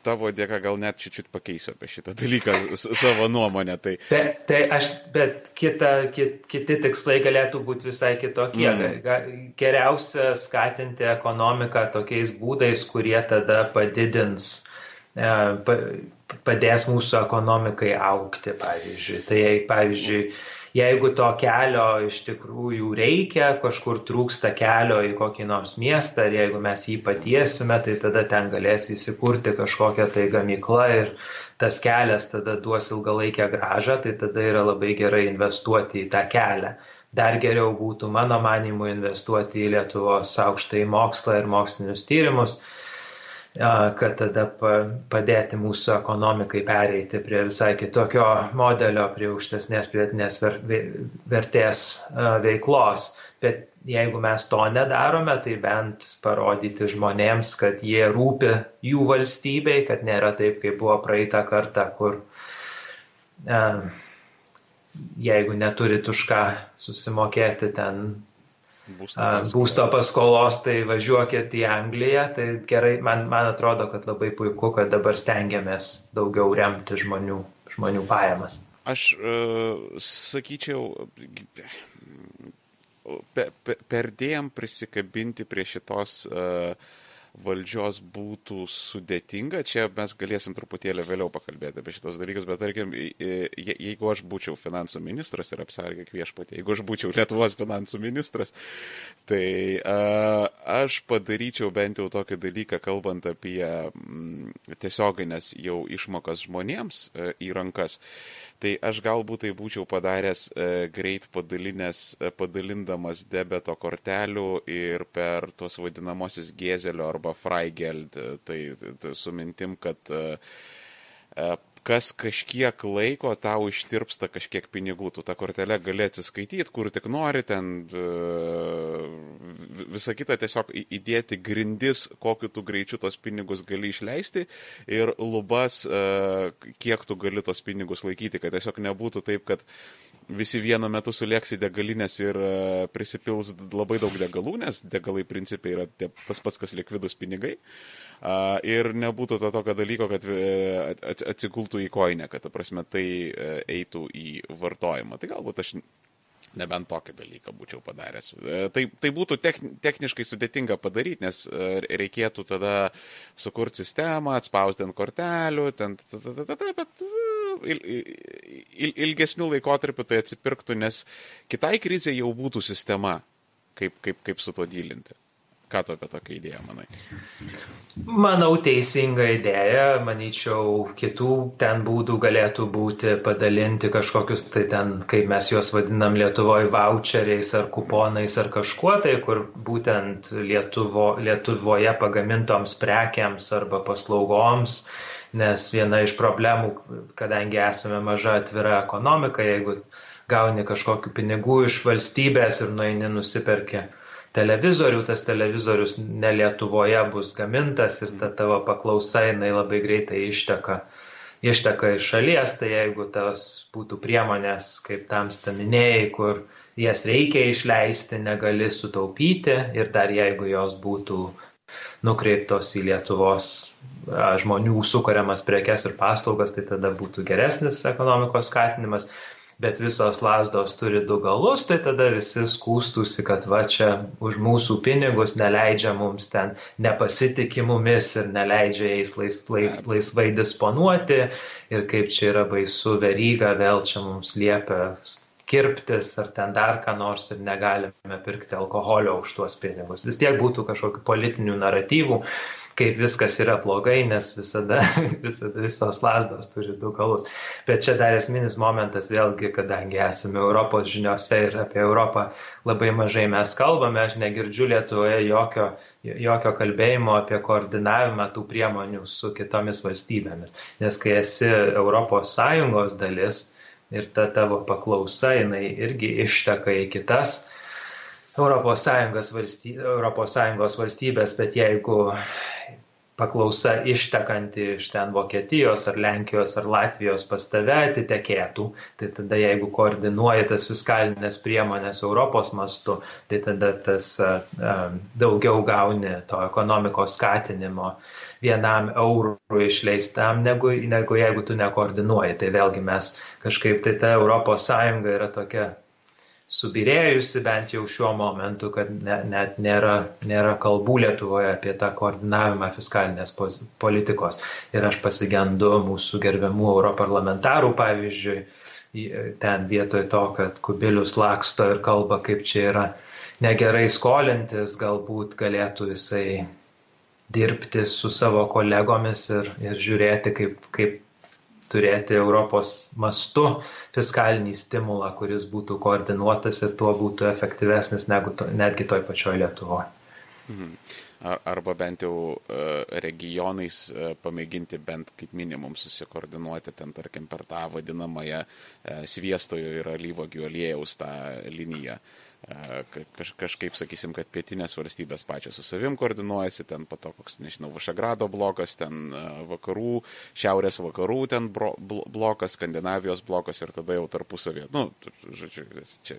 tavo dėka gal net čiut-čiut pakeisiu apie šitą dalyką <laughs> savo nuomonę. Tai, Be, tai aš, bet kita, kit, kiti tikslai galėtų būti visai kitokie. Mm. Geriausia skatinti ekonomiką tokiais būdais, kurie tada padidins E, padės mūsų ekonomikai aukti, pavyzdžiui. Tai pavyzdžiui, jeigu to kelio iš tikrųjų reikia, kažkur trūksta kelio į kokį nors miestą ir jeigu mes jį patiesime, tai tada ten galės įsikurti kažkokią tai gamyklą ir tas kelias tada duos ilgalaikę gražą, tai tada yra labai gerai investuoti į tą kelią. Dar geriau būtų, mano manimu, investuoti į Lietuvos aukštąjį mokslą ir mokslinius tyrimus kad tada padėti mūsų ekonomikai pereiti prie visai kitokio modelio, prie aukštesnės pridėtinės vertės veiklos. Bet jeigu mes to nedarome, tai bent parodyti žmonėms, kad jie rūpi jų valstybei, kad nėra taip, kaip buvo praeitą kartą, kur jeigu neturit už ką susimokėti ten būsto paskolos, tai važiuokit į Angliją. Tai gerai, man, man atrodo, kad labai puiku, kad dabar stengiamės daugiau remti žmonių, žmonių pajamas. Aš uh, sakyčiau, pe, pe, perdėjom prisikabinti prie šitos uh, valdžios būtų sudėtinga. Čia mes galėsim truputėlį vėliau pakalbėti apie šitos dalykus, bet tarkim, jeigu aš būčiau finansų ministras ir apsargėk viešpatė, jeigu aš būčiau Lietuvos finansų ministras, tai a, aš padaryčiau bent jau tokį dalyką, kalbant apie m, tiesioginės jau išmokas žmonėms a, į rankas. Tai aš galbūt tai būčiau padaręs e, greit e, padalindamas debeto kortelių ir per tos vadinamosius gėzelio ar arba Freigeld, tai, tai su mintim, kad e, e, kas kažkiek laiko tau ištirpsta kažkiek pinigų, tu tą kortelę gali atsiskaityti, kur tik nori, ten e, visą kitą tiesiog įdėti grindis, kokiu tu greičiu tos pinigus gali išleisti ir lubas, kiek tu gali tos pinigus laikyti, kad tiesiog nebūtų taip, kad visi vienu metu sulėks į degalinės ir e, prisipils labai daug degalų, nes degalai principiai yra tas pats, kas likvidus pinigai. Ir nebūtų to tokio dalyko, kad e, atsigultų į koinę, kad, ta prasme, tai e, eitų į vartojimą. Tai galbūt aš nebent tokį dalyką būčiau padaręs. Tai, tai būtų techniškai sudėtinga padaryti, nes reikėtų tada sukurti sistemą, atspausdinti kortelių, ten, bet il, il, ilgesnių laikotarpių tai atsipirktų, nes kitai krizė jau būtų sistema, kaip, kaip, kaip su to dylinti. Ką tu apie tokią idėją manai? Manau, teisinga idėja. Manyčiau, kitų ten būdų galėtų būti padalinti kažkokius, tai ten, kaip mes juos vadinam Lietuvoje, voucheriais ar kuponais ar kažkuo, tai kur būtent Lietuvo, Lietuvoje pagamintoms prekiams arba paslaugoms nes viena iš problemų, kadangi esame maža atvira ekonomika, jeigu gauni kažkokiu pinigų iš valstybės ir nueini nusipirki televizorių, tas televizorius ne Lietuvoje bus gamintas ir ta tavo paklausa jinai labai greitai išteka, išteka iš šalies, tai jeigu tas būtų priemonės, kaip tam staminėjai, kur jas reikia išleisti, negali sutaupyti ir dar jeigu jos būtų nukreiptos į Lietuvos žmonių sukuriamas prekes ir paslaugas, tai tada būtų geresnis ekonomikos skatinimas. Bet visos lasdos turi du galus, tai tada visi skūstųsi, kad va čia už mūsų pinigus neleidžia mums ten nepasitikė mumis ir neleidžia jais lais, lais, laisvai disponuoti. Ir kaip čia yra baisu veryga, vėl čia mums liepia kirptis ar ten dar ką nors ir negalime pirkti alkoholio už tuos pinigus. Vis tiek būtų kažkokių politinių naratyvų, kaip viskas yra blogai, nes visada, <laughs> visada visos lasdos turi du galus. Bet čia dar esminis momentas, vėlgi, kadangi esame Europos žiniuose ir apie Europą labai mažai mes kalbame, aš negirdžiu Lietuvoje jokio, jokio kalbėjimo apie koordinavimą tų priemonių su kitomis valstybėmis. Nes kai esi Europos Sąjungos dalis, ir ta tavo paklausa, jinai irgi išteka į kitas ES valstybės, valstybės, bet jeigu paklausa ištekanti iš ten Vokietijos ar Lenkijos ar Latvijos pas tave atitekėtų, tai tada jeigu koordinuoji tas fiskalinės priemonės Europos mastu, tai tada tas daugiau gauni to ekonomikos skatinimo vienam eurui išleistam, negu, negu jeigu tu nekoordinuoji. Tai vėlgi mes kažkaip tai ta Europos Sąjunga yra tokia subirėjusi bent jau šiuo momentu, kad ne, net nėra, nėra kalbų Lietuvoje apie tą koordinavimą fiskalinės politikos. Ir aš pasigendu mūsų gerbiamų europarlamentarų, pavyzdžiui, ten vietoj to, kad kubilius laksto ir kalba, kaip čia yra negerai skolintis, galbūt galėtų jisai dirbti su savo kolegomis ir, ir žiūrėti, kaip, kaip turėti Europos mastu fiskalinį stimulą, kuris būtų koordinuotas ir tuo būtų efektyvesnis negu to, netgi toj pačioj Lietuvoje. Mhm. Arba bent jau e, regionais e, pamėginti bent kaip minimum susikoordinuoti ten, tarkim, per tą vadinamąją e, sviestojo ir alyvogių aliejaus tą liniją kaž, kažkaip sakysim, kad pietinės valstybės pačios su savim koordinuojasi, ten po to koks, nežinau, Vašagrado blokas, ten vakarų, šiaurės vakarų ten bro, blokas, Skandinavijos blokas ir tada jau tarpusavė. Nu, žodžiu, čia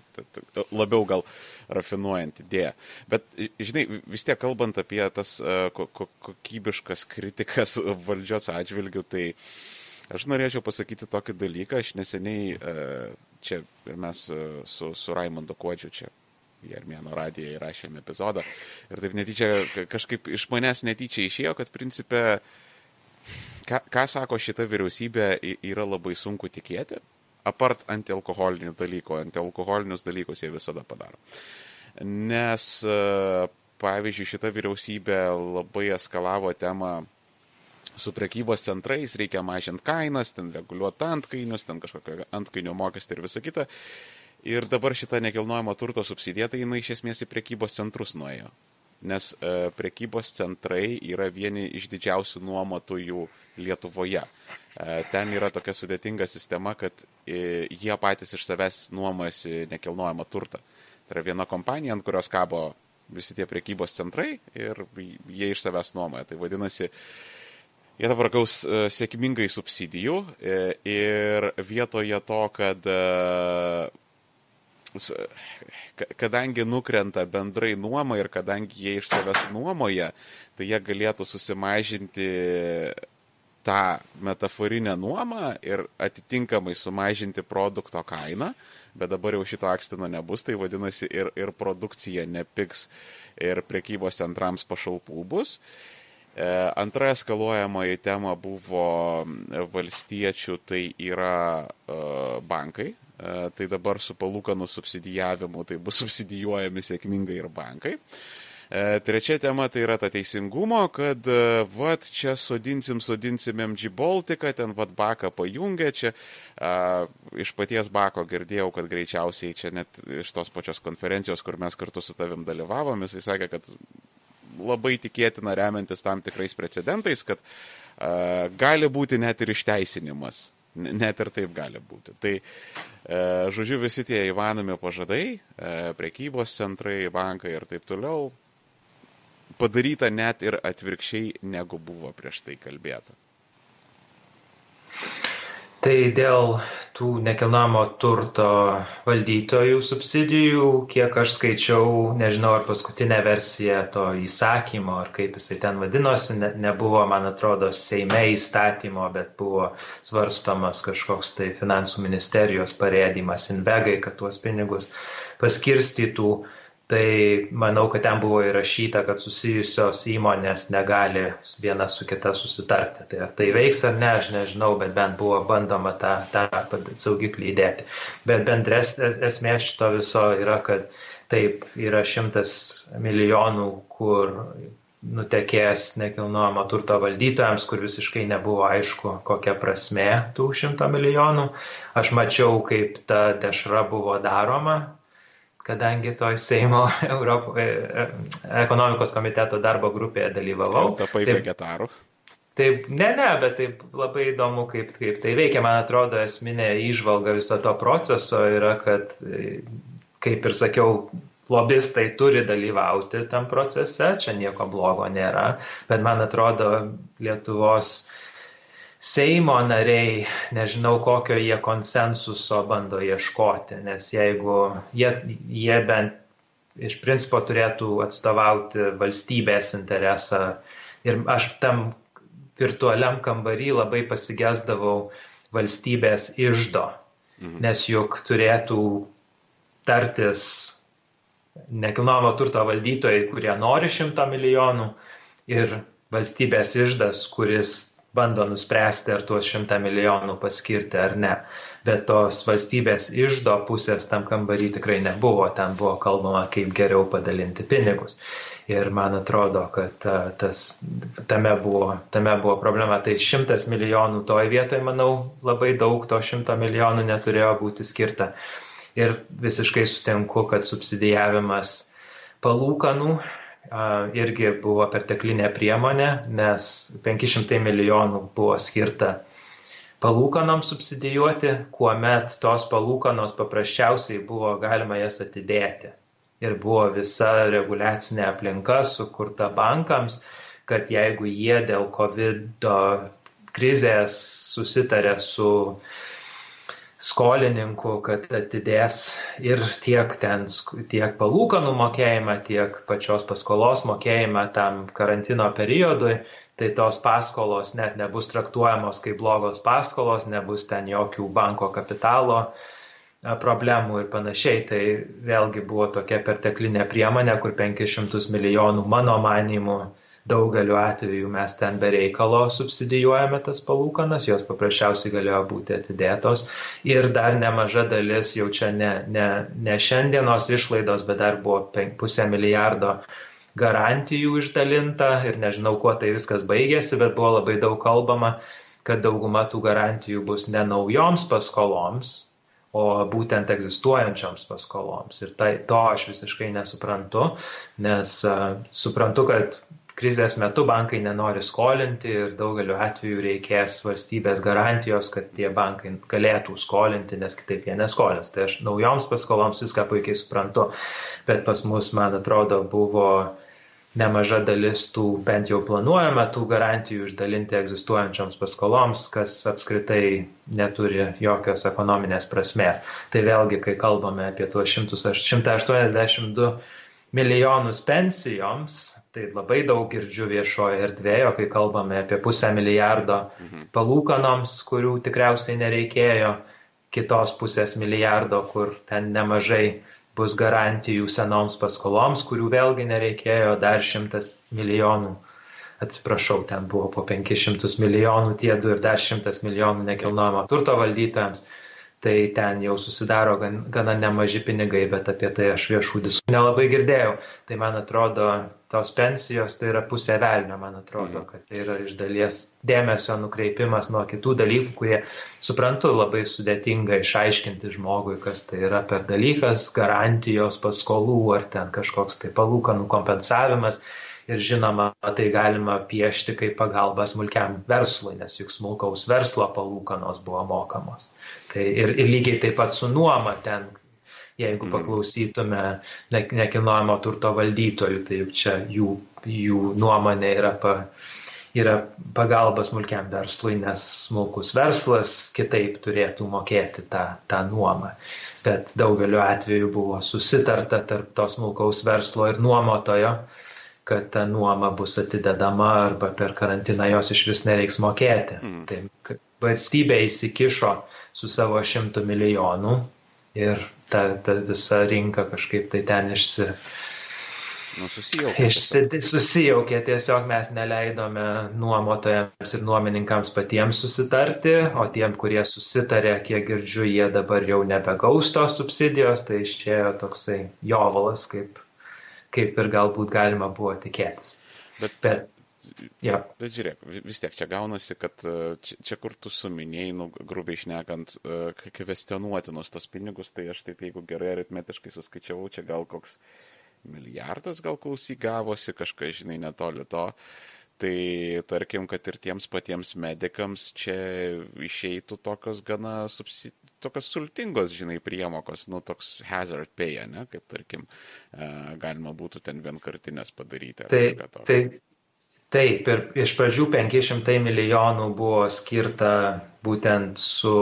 labiau gal rafinuojant idėją. Bet, žinai, vis tiek kalbant apie tas ko, ko, kokybiškas kritikas <laughs> valdžios atžvilgių, tai aš norėčiau pasakyti tokį dalyką, aš neseniai čia ir mes su, su Raimondu Kuodžiu čia į Armėno radiją įrašėme epizodą. Ir taip netyčia, kažkaip iš manęs netyčia išėjo, kad principė, ką, ką sako šita vyriausybė, yra labai sunku tikėti. Apart antialkoholinių dalykų, antialkoholinius dalykus jie visada padaro. Nes, pavyzdžiui, šita vyriausybė labai eskalavo temą su prekybos centrais, reikia mažinti kainas, ten reguliuoti antkainius, ten kažkokio antkainio mokestį ir visą kitą. Ir dabar šita nekilnojamo turto subsidija, tai jinai iš esmės į prekybos centrus nuėjo. Nes e, prekybos centrai yra vieni iš didžiausių nuomotojų Lietuvoje. E, ten yra tokia sudėtinga sistema, kad e, jie patys iš savęs nuomojasi nekilnojamą turtą. Tai yra viena kompanija, ant kurios kabo visi tie prekybos centrai ir jie iš savęs nuomoja. Tai vadinasi, Jie dabar gaus uh, sėkmingai subsidijų e, ir vietoje to, kad uh, kadangi nukrenta bendrai nuoma ir kadangi jie iš savęs nuomoja, tai jie galėtų susimažinti tą metaforinę nuomą ir atitinkamai sumažinti produkto kainą, bet dabar jau šito akstino nebus, tai vadinasi ir, ir produkcija nepiks ir prekybos centrams pašalpų bus. E, antra eskaluojamoji tema buvo valstiečių, tai yra e, bankai. E, tai dabar su palūkanų subsidijavimu tai bus subsidijuojami sėkmingai ir bankai. Trečia tema tai yra ta teisingumo, kad vat čia sodinsim, sodinsim MG Baltiką, ten vat baką pajungia, čia a, iš paties bako girdėjau, kad greičiausiai čia net iš tos pačios konferencijos, kur mes kartu su tavim dalyvavom, jisai sakė, kad labai tikėtina remiantis tam tikrais precedentais, kad uh, gali būti net ir išteisinimas. Net ir taip gali būti. Tai, e, žodžiu, visi tie įmanomi pažadai, e, prekybos centrai, bankai ir taip toliau, padaryta net ir atvirkščiai, negu buvo prieš tai kalbėta. Tai dėl tų nekilnojamo turto valdytojų subsidijų, kiek aš skaičiau, nežinau, ar paskutinė versija to įsakymo, ar kaip jisai ten vadinosi, ne, nebuvo, man atrodo, Seime įstatymo, bet buvo svarstomas kažkoks tai finansų ministerijos parėdimas Invegai, kad tuos pinigus paskirstytų Tai manau, kad ten buvo įrašyta, kad susijusios įmonės negali viena su kita susitarti. Tai ar tai veiks ar ne, aš nežinau, bet bent buvo bandoma tą, tą saugiklį įdėti. Bet bendres esmė šito viso yra, kad taip yra šimtas milijonų, kur nutekės nekilnojamo turto valdytojams, kur visiškai nebuvo aišku, kokia prasme tų šimto milijonų. Aš mačiau, kaip ta dešra buvo daroma kadangi toj Seimo <laughs> Europo, e, e, ekonomikos komiteto darbo grupėje dalyvavau. Tapai vegetaru. Taip, ne, ne, bet taip labai įdomu, kaip, kaip tai veikia. Man atrodo, esminė išvalga viso to proceso yra, kad, kaip ir sakiau, lobistai turi dalyvauti tam procese, čia nieko blogo nėra, bet man atrodo, Lietuvos Seimo nariai, nežinau kokio jie konsensuso bando ieškoti, nes jeigu jie, jie bent iš principo turėtų atstovauti valstybės interesą ir aš tam virtualiam kambarį labai pasigesdavau valstybės išdo, mhm. nes juk turėtų tartis nekilnojamo turto valdytojai, kurie nori šimto milijonų ir valstybės išdas, kuris bando nuspręsti, ar tuos šimtą milijonų paskirti ar ne. Bet tos valstybės išdo pusės tam kambarį tikrai nebuvo, ten buvo kalbama, kaip geriau padalinti pinigus. Ir man atrodo, kad tas, tame, buvo, tame buvo problema. Tai šimtas milijonų toje vietoje, manau, labai daug to šimto milijonų neturėjo būti skirta. Ir visiškai sutinku, kad subsidijavimas palūkanų irgi buvo perteklinė priemonė, nes 500 milijonų buvo skirta palūkanoms subsidijuoti, kuomet tos palūkanos paprasčiausiai buvo galima jas atidėti. Ir buvo visa reguliacinė aplinka sukurta bankams, kad jeigu jie dėl COVID krizės susitarė su uh, skolininkų, kad atidės ir tiek, ten, tiek palūkanų mokėjimą, tiek pačios paskolos mokėjimą tam karantino periodui, tai tos paskolos net nebus traktuojamos kaip blogos paskolos, nebus ten jokių banko kapitalo problemų ir panašiai. Tai vėlgi buvo tokia perteklinė priemonė, kur 500 milijonų mano manimu daugeliu atveju mes ten be reikalo subsidijuojame tas palūkanas, jos paprasčiausiai galėjo būti atidėtos ir dar nemaža dalis jau čia ne, ne, ne šiandienos išlaidos, bet dar buvo pusę milijardo garantijų išdalinta ir nežinau, kuo tai viskas baigėsi, bet buvo labai daug kalbama, kad dauguma tų garantijų bus ne naujoms paskoloms, o būtent egzistuojančioms paskoloms. Ir tai, to aš visiškai nesuprantu, nes uh, suprantu, kad krizės metu bankai nenori skolinti ir daugeliu atveju reikės valstybės garantijos, kad tie bankai galėtų skolinti, nes kitaip jie neskolins. Tai aš naujoms paskoloms viską puikiai suprantu, bet pas mus, man atrodo, buvo nemaža dalis tų bent jau planuojama tų garantijų išdalinti egzistuojančioms paskoloms, kas apskritai neturi jokios ekonominės prasmės. Tai vėlgi, kai kalbame apie tuos 182 milijonus pensijoms, Tai labai daug girdžiu viešoje erdvėje, kai kalbame apie pusę milijardo mhm. palūkanoms, kurių tikriausiai nereikėjo, kitos pusės milijardo, kur ten nemažai bus garantijų senoms paskoloms, kurių vėlgi nereikėjo, dar šimtas milijonų, atsiprašau, ten buvo po 500 milijonų tie du ir dar šimtas milijonų nekilnojamo turto valdytojams tai ten jau susidaro gan, gana nemaži pinigai, bet apie tai aš viešų diskusijų nelabai girdėjau. Tai man atrodo, tos pensijos tai yra pusė velnio, man atrodo, mhm. kad tai yra iš dalies dėmesio nukreipimas nuo kitų dalykų, kurie, suprantu, labai sudėtinga išaiškinti žmogui, kas tai yra per dalykas, garantijos, paskolų ar ten kažkoks tai palūkanų kompensavimas ir žinoma, tai galima piešti kaip pagalba smulkiam verslui, nes juk smulkaus verslo palūkanos buvo mokamos. Tai ir, ir lygiai taip pat su nuoma ten, jeigu mm. paklausytume nekilnojamo turto valdytojų, tai juk čia jų, jų nuomonė yra, pa, yra pagalba smulkiam verslui, nes smulkus verslas kitaip turėtų mokėti tą, tą nuomą. Bet daugeliu atveju buvo susitarta tarp to smulkaus verslo ir nuomotojo, kad ta nuoma bus atidedama arba per karantiną jos iš vis nereiks mokėti. Mm. Tai valstybė įsikišo su savo šimtų milijonų ir ta, ta visa rinka kažkaip tai ten išsi. Nu, susijaukė. Išsi, susijaukė, tiesiog mes neleidome nuomotojams ir nuomininkams patiems susitarti, o tiem, kurie susitarė, kiek girdžiu, jie dabar jau nebegaus tos subsidijos, tai išėjo toksai jovalas, kaip kaip ir galbūt galima buvo tikėtis. Bet, bet, ja. bet žiūrėk, vis tiek čia gaunasi, kad e, čia, čia kur tu suminėjai, nu, grubiai išnekant, e, kvestionuotinus tos pinigus, tai aš taip, jeigu gerai aritmetiškai suskaičiavau, čia gal koks milijardas gal klausy gavosi, kažkas, žinai, netoli to. Tai tarkim, kad ir tiems patiems medikams čia išeitų tokios gana subsidijos tokios sultingos, žinai, priemokos, nu, toks hazard pay, ne, kaip tarkim, e, galima būtų ten vienkartinės padaryti. Tai, tai, taip, ir iš pradžių 500 milijonų buvo skirta būtent su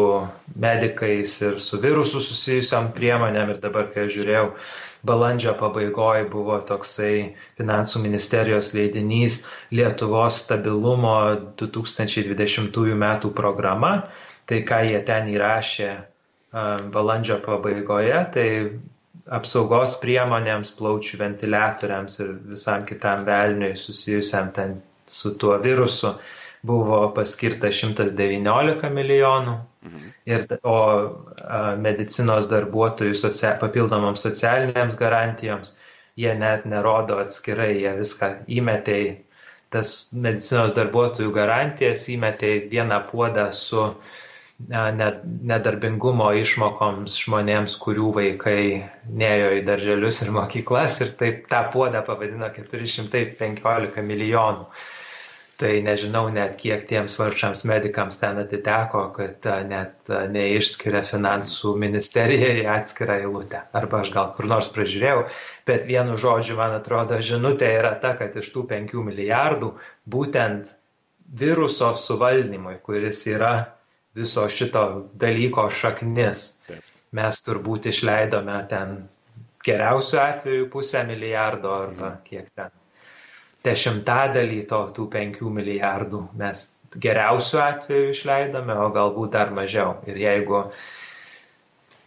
medikais ir su virusu susijusiam priemonėm ir dabar, kai žiūrėjau, balandžio pabaigoje buvo toksai finansų ministerijos leidinys Lietuvos stabilumo 2020 m. programa. Tai ką jie ten įrašė balandžio pabaigoje, tai apsaugos priemonėms, plaučių ventiliatoriams ir visam kitam velniui susijusiam ten su tuo virusu buvo paskirta 119 milijonų. Mhm. Ir, o a, medicinos darbuotojų socia papildomoms socialinėms garantijoms jie net nerodo atskirai, jie viską įmetė į tas medicinos darbuotojų garantijas, įmetė į vieną puodą su uh, nedarbingumo išmokoms žmonėms, kurių vaikai nejo į darželius ir mokyklas ir taip tą puodą pavadino 415 milijonų. Tai nežinau net kiek tiems vargšams medikams ten atiteko, kad net neišskiria finansų ministerija į atskirą eilutę. Arba aš gal kur nors pražiūrėjau, bet vienu žodžiu, man atrodo, žinutė yra ta, kad iš tų 5 milijardų būtent viruso suvaldymui, kuris yra viso šito dalyko šaknis. Mes turbūt išleidome ten geriausiu atveju pusę milijardo arba mhm. kiek ten. Dešimtadalį to tų penkių milijardų mes geriausiu atveju išleidome, o galbūt dar mažiau. Ir jeigu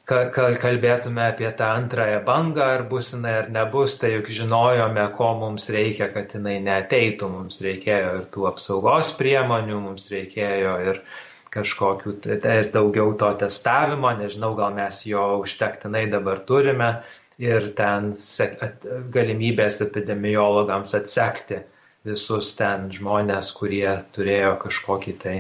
kalbėtume apie tą antrąją bangą, ar bus jinai ar nebus, tai juk žinojome, ko mums reikia, kad jinai neteitų. Mums reikėjo ir tų apsaugos priemonių, mums reikėjo ir kažkokių, ir daugiau to testavimo, nežinau, gal mes jo užtektinai dabar turime ir ten galimybės epidemiologams atsekti visus ten žmonės, kurie turėjo kažkokį tai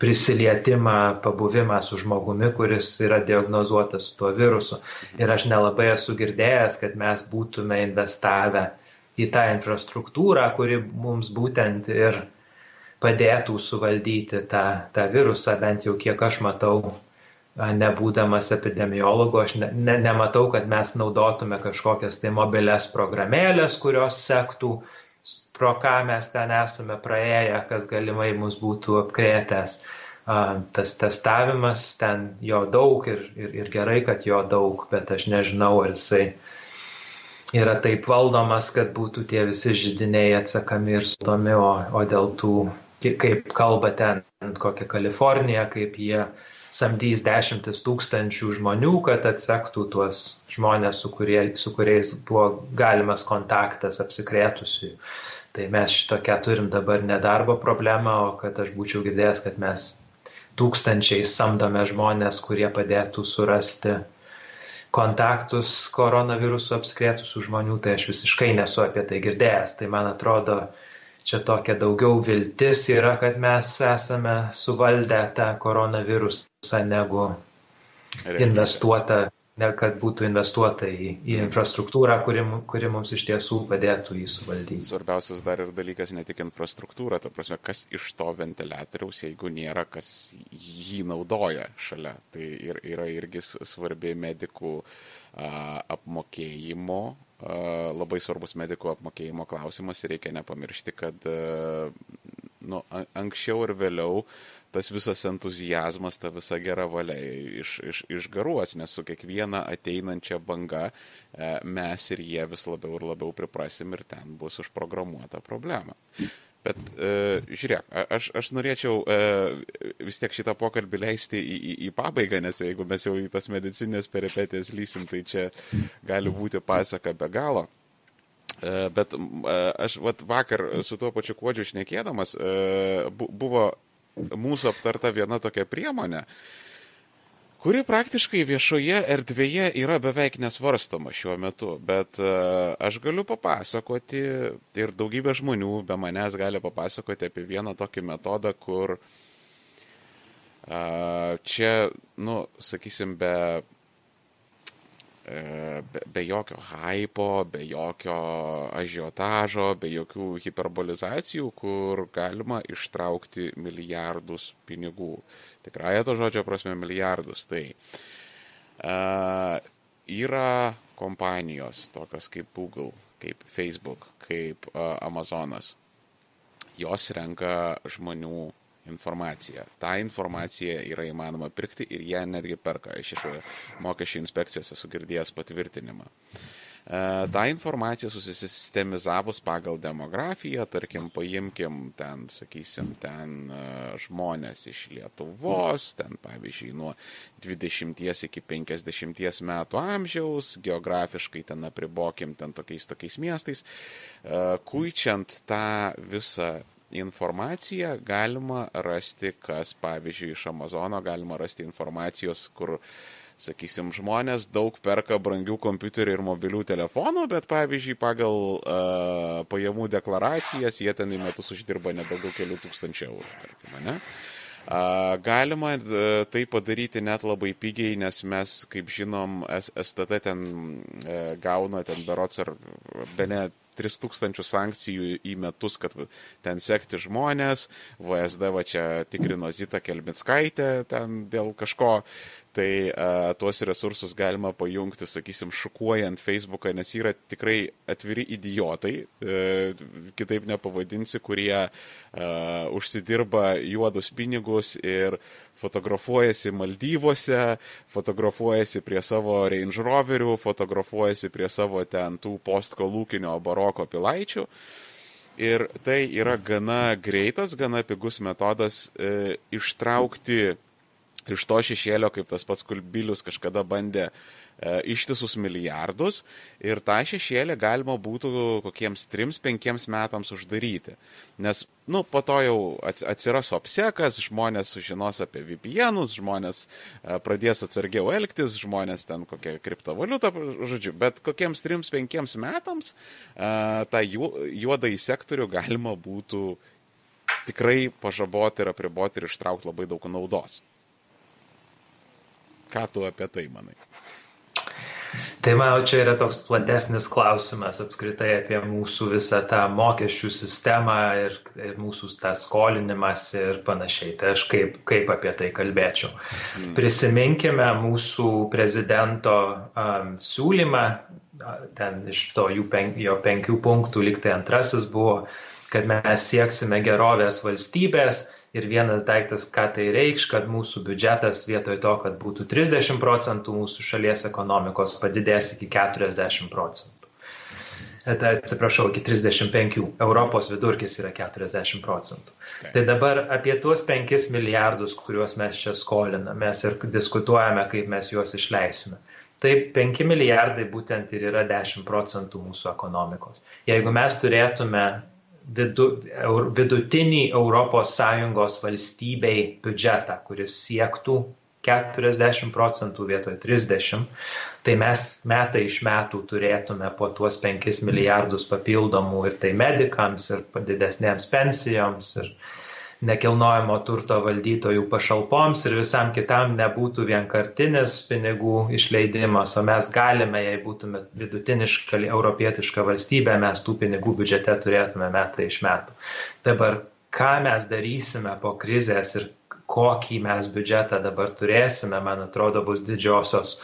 prisilietimą, pabuvimą su žmogumi, kuris yra diagnozuotas su tuo virusu. Ir aš nelabai esu girdėjęs, kad mes būtume investavę į tą infrastruktūrą, kuri mums būtent ir padėtų suvaldyti tą, tą virusą, bent jau kiek aš matau, nebūdamas epidemiologu, aš ne, ne, nematau, kad mes naudotume kažkokias tai mobilias programėlės, kurios sektų pro ką mes ten esame praėję, kas galimai mus būtų apkrėtęs. Tas testavimas, ten jo daug ir, ir, ir gerai, kad jo daug, bet aš nežinau, ar jisai yra taip valdomas, kad būtų tie visi žydiniai atsakami ir sudomi, o, o dėl tų, kaip kalba ten kokia Kalifornija, kaip jie samdys dešimtis tūkstančių žmonių, kad atsektų tuos žmonės, su, kurie, su kuriais buvo galimas kontaktas apsikrėtusių. Tai mes šitokią turim dabar nedarbo problemą, o kad aš būčiau girdėjęs, kad mes tūkstančiais samdome žmonės, kurie padėtų surasti kontaktus koronavirusu apskrėtusių žmonių, tai aš visiškai nesu apie tai girdėjęs. Tai man atrodo, čia tokia daugiau viltis yra, kad mes esame suvaldę tą koronavirusą negu investuota ne kad būtų investuota į, į infrastruktūrą, kuri, kuri mums iš tiesų padėtų jį suvaldyti. Svarbiausias dar ir dalykas ne tik infrastruktūra, ta prasme, kas iš to ventiliatoriaus, jeigu nėra, kas jį naudoja šalia. Tai ir, yra irgi svarbi medikų a, apmokėjimo, labai svarbus medikų apmokėjimo klausimas ir reikia nepamiršti, kad nu, anksčiau ir vėliau tas visas entuzijazmas, ta visa gera valia iš, iš, išgaruos, nes su kiekviena ateinančia banga e, mes ir jie vis labiau ir labiau priprasim ir ten bus užprogramuota problema. Bet e, žiūrėk, aš, aš norėčiau e, vis tiek šitą pokalbį leisti į, į, į pabaigą, nes jeigu mes jau į tas medicinės peripetės lysim, tai čia gali būti pasaka be galo. E, bet e, aš vat, vakar su tuo pačiu kuodžiu šnekėdamas e, buvo mūsų aptarta viena tokia priemonė, kuri praktiškai viešoje erdvėje yra beveik nesvarstoma šiuo metu, bet uh, aš galiu papasakoti ir daugybė žmonių be manęs gali papasakoti apie vieną tokį metodą, kur uh, čia, nu, sakysim, be E, be, be jokio hypo, be jokio ažiotažo, be jokių hiperbolizacijų, kur galima ištraukti milijardus pinigų. Tikrąją to žodžio prasme milijardus. Tai uh, yra kompanijos tokios kaip Google, kaip Facebook, kaip uh, Amazonas. Jos renka žmonių informaciją. Ta informacija yra įmanoma pirkti ir ją netgi perka. Aš iš mokesčių inspekcijos esu girdėjęs patvirtinimą. E, ta informacija susistemizavus pagal demografiją, tarkim, paimkim ten, sakysim, ten e, žmonės iš Lietuvos, ten pavyzdžiui nuo 20 iki 50 metų amžiaus, geografiškai ten apribokim ten tokiais tokiais miestais, e, kuičiant tą visą informaciją galima rasti, kas, pavyzdžiui, iš Amazono galima rasti informacijos, kur, sakysim, žmonės daug perka brangių kompiuterių ir mobilių telefonų, bet, pavyzdžiui, pagal uh, pajamų deklaracijas jie ten į metus uždirba nedaugiau kelių tūkstančių eurų, tarkime, ne? Galima tai padaryti net labai pigiai, nes mes, kaip žinom, STT ten e, gauna ten berots ar be net 3000 sankcijų į metus, kad ten sekti žmonės, VSD va čia tikrino Zita Kelmitskaitė ten dėl kažko, tai uh, tuos resursus galima pajungti, sakysim, šukuojant Facebooką, nes yra tikrai atviri idiotai, uh, kitaip nepavadinsi, kurie uh, užsidirba juodus pinigus ir fotografuojasi Maldyvose, fotografuojasi prie savo Range Roverių, fotografuojasi prie savo ten tų postkolūkinio baroko pilaičių. Ir tai yra gana greitas, gana pigus metodas e, ištraukti iš to šešėlio, kaip tas pats Kulbilius kažkada bandė ištisus milijardus ir tą šešėlį galima būtų kokiems 3-5 metams uždaryti. Nes, nu, po to jau atsiras opsekas, žmonės sužinos apie VPNus, žmonės e, pradės atsargiau elgtis, žmonės ten kokią kriptovaliutą, žodžiu, bet kokiems 3-5 metams e, tą juodą į sektorių galima būtų tikrai pažaboti ir apriboti ir ištraukti labai daug naudos. Ką tu apie tai manai? Tai manau, čia yra toks platesnis klausimas apskritai apie mūsų visą tą mokesčių sistemą ir, ir mūsų tą skolinimas ir panašiai. Tai aš kaip, kaip apie tai kalbėčiau. Mm. Prisiminkime mūsų prezidento um, siūlymą, ten iš to pen, jo penkių punktų liktai antrasis buvo, kad mes sieksime gerovės valstybės Ir vienas daiktas, ką tai reikš, kad mūsų biudžetas vietoj to, kad būtų 30 procentų mūsų šalies ekonomikos, padidės iki 40 procentų. Tai atsiprašau, iki 35. Europos vidurkis yra 40 procentų. Okay. Tai dabar apie tuos 5 milijardus, kuriuos mes čia skolinamės ir diskutuojame, kaip mes juos išleisime. Tai 5 milijardai būtent ir yra 10 procentų mūsų ekonomikos. Jeigu mes turėtume vidutinį ES valstybei biudžetą, kuris siektų 40 procentų vietoj 30, tai mes metai iš metų turėtume po tuos 5 milijardus papildomų ir tai medikams, ir didesnėms pensijoms, ir nekilnojamo turto valdytojų pašalpoms ir visam kitam nebūtų vienkartinis pinigų išleidimas, o mes galime, jei būtume vidutiniška europietiška valstybė, mes tų pinigų biudžete turėtume metai iš metų. Dabar, ką mes darysime po krizės ir kokį mes biudžetą dabar turėsime, man atrodo, bus didžiosios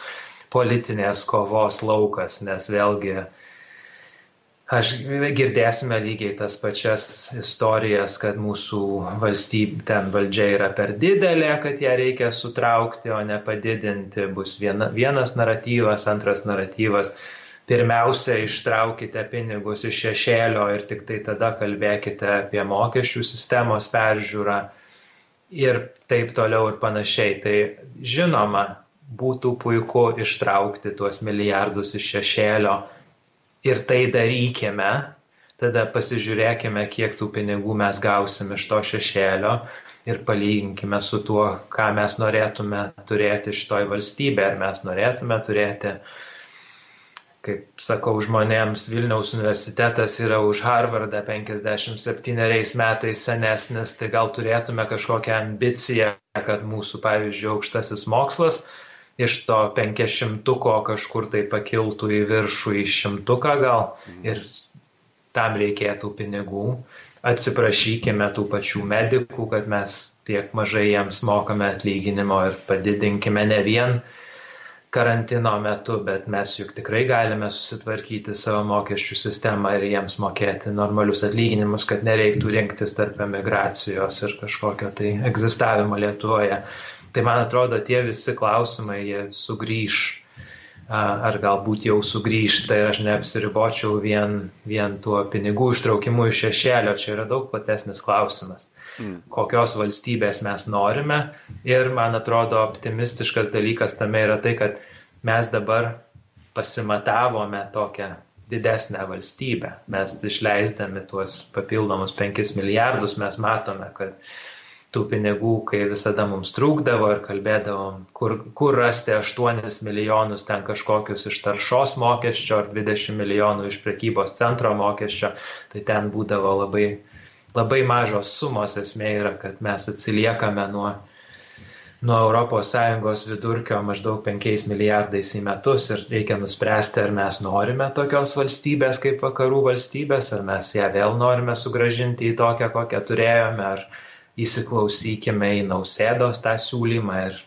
politinės kovos laukas, nes vėlgi uh, Aš girdėsime lygiai tas pačias istorijas, kad mūsų valstybė, ten valdžia yra per didelė, kad ją reikia sutraukti, o ne padidinti. Bus viena, vienas naratyvas, antras naratyvas. Pirmiausia, ištraukite pinigus iš šešėlio ir tik tai tada kalbėkite apie mokesčių sistemos peržiūrą ir taip toliau ir panašiai. Tai žinoma, būtų puiku ištraukti tuos milijardus iš šešėlio ir tai darykime, tada pasižiūrėkime, kiek tų pinigų mes gausim iš to šešėlio ir palyginkime su tuo, ką mes norėtume turėti šitoj valstybė. Ar mes norėtume turėti, kaip sakau žmonėms, Vilniaus universitetas yra už Harvardą 57 metais senesnis, tai gal turėtume kažkokią ambiciją, kad mūsų, pavyzdžiui, aukštasis mokslas iš to penkiašimtuko kažkur tai pakiltų į viršų į šimtuką gal mhm. ir tam reikėtų pinigų. Atsiprašykime tų pačių medikų, kad mes tiek mažai jiems mokame atlyginimo ir padidinkime ne vien karantino metu, bet mes juk tikrai galime susitvarkyti savo mokesčių sistemą ir jiems mokėti normalius atlyginimus, kad nereiktų rinktis tarp emigracijos ir kažkokio tai egzistavimo Lietuvoje. Tai man atrodo, tie visi klausimai, jie sugrįž, ar galbūt jau sugrįžta ir aš neapsiribočiau vien, vien tuo pinigų ištraukimu iš šešėlio. Čia yra daug platesnis klausimas. Mm. Kokios valstybės mes norime. Ir man atrodo, optimistiškas dalykas tame yra tai, kad mes dabar pasimatavome tokią didesnę valstybę. Mes išleisdami tuos papildomus 5 milijardus, mes matome, kad tų pinigų, kai visada mums trūkdavo ir kalbėdavom, kur, kur rasti 8 milijonus ten kažkokius iš taršos mokesčio ar 20 milijonų iš prekybos centro mokesčio, tai ten būdavo labai, labai mažos sumos. Esmė yra, kad mes atsiliekame nuo, nuo ES vidurkio maždaug 5 milijardais į metus ir reikia nuspręsti, ar mes norime tokios valstybės kaip vakarų valstybės, ar mes ją vėl norime sugražinti į tokią, kokią turėjome, ar, įsiklausykime į nausėdos tą siūlymą ir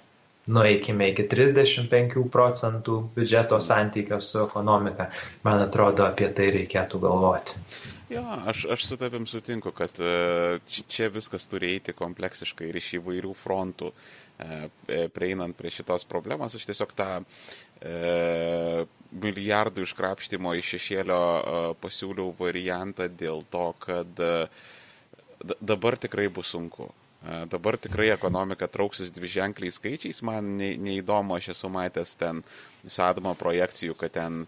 nueikime iki 35 procentų biudžeto santykio su ekonomika. Man atrodo, apie tai reikėtų galvoti. Jo, aš, aš su tavim sutinku, kad e, čia viskas turi eiti kompleksiškai ir iš įvairių frontų. E, e, prieinant prie šitos problemos, aš tiesiog tą e, milijardų iškrapštimo iš šešėlio e, pasiūliau variantą dėl to, kad e, dabar tikrai bus sunku. Dabar tikrai ekonomika trauksis dvi ženkliai skaičiais, man neįdomu, aš esu matęs ten sadamo projekcijų, kad ten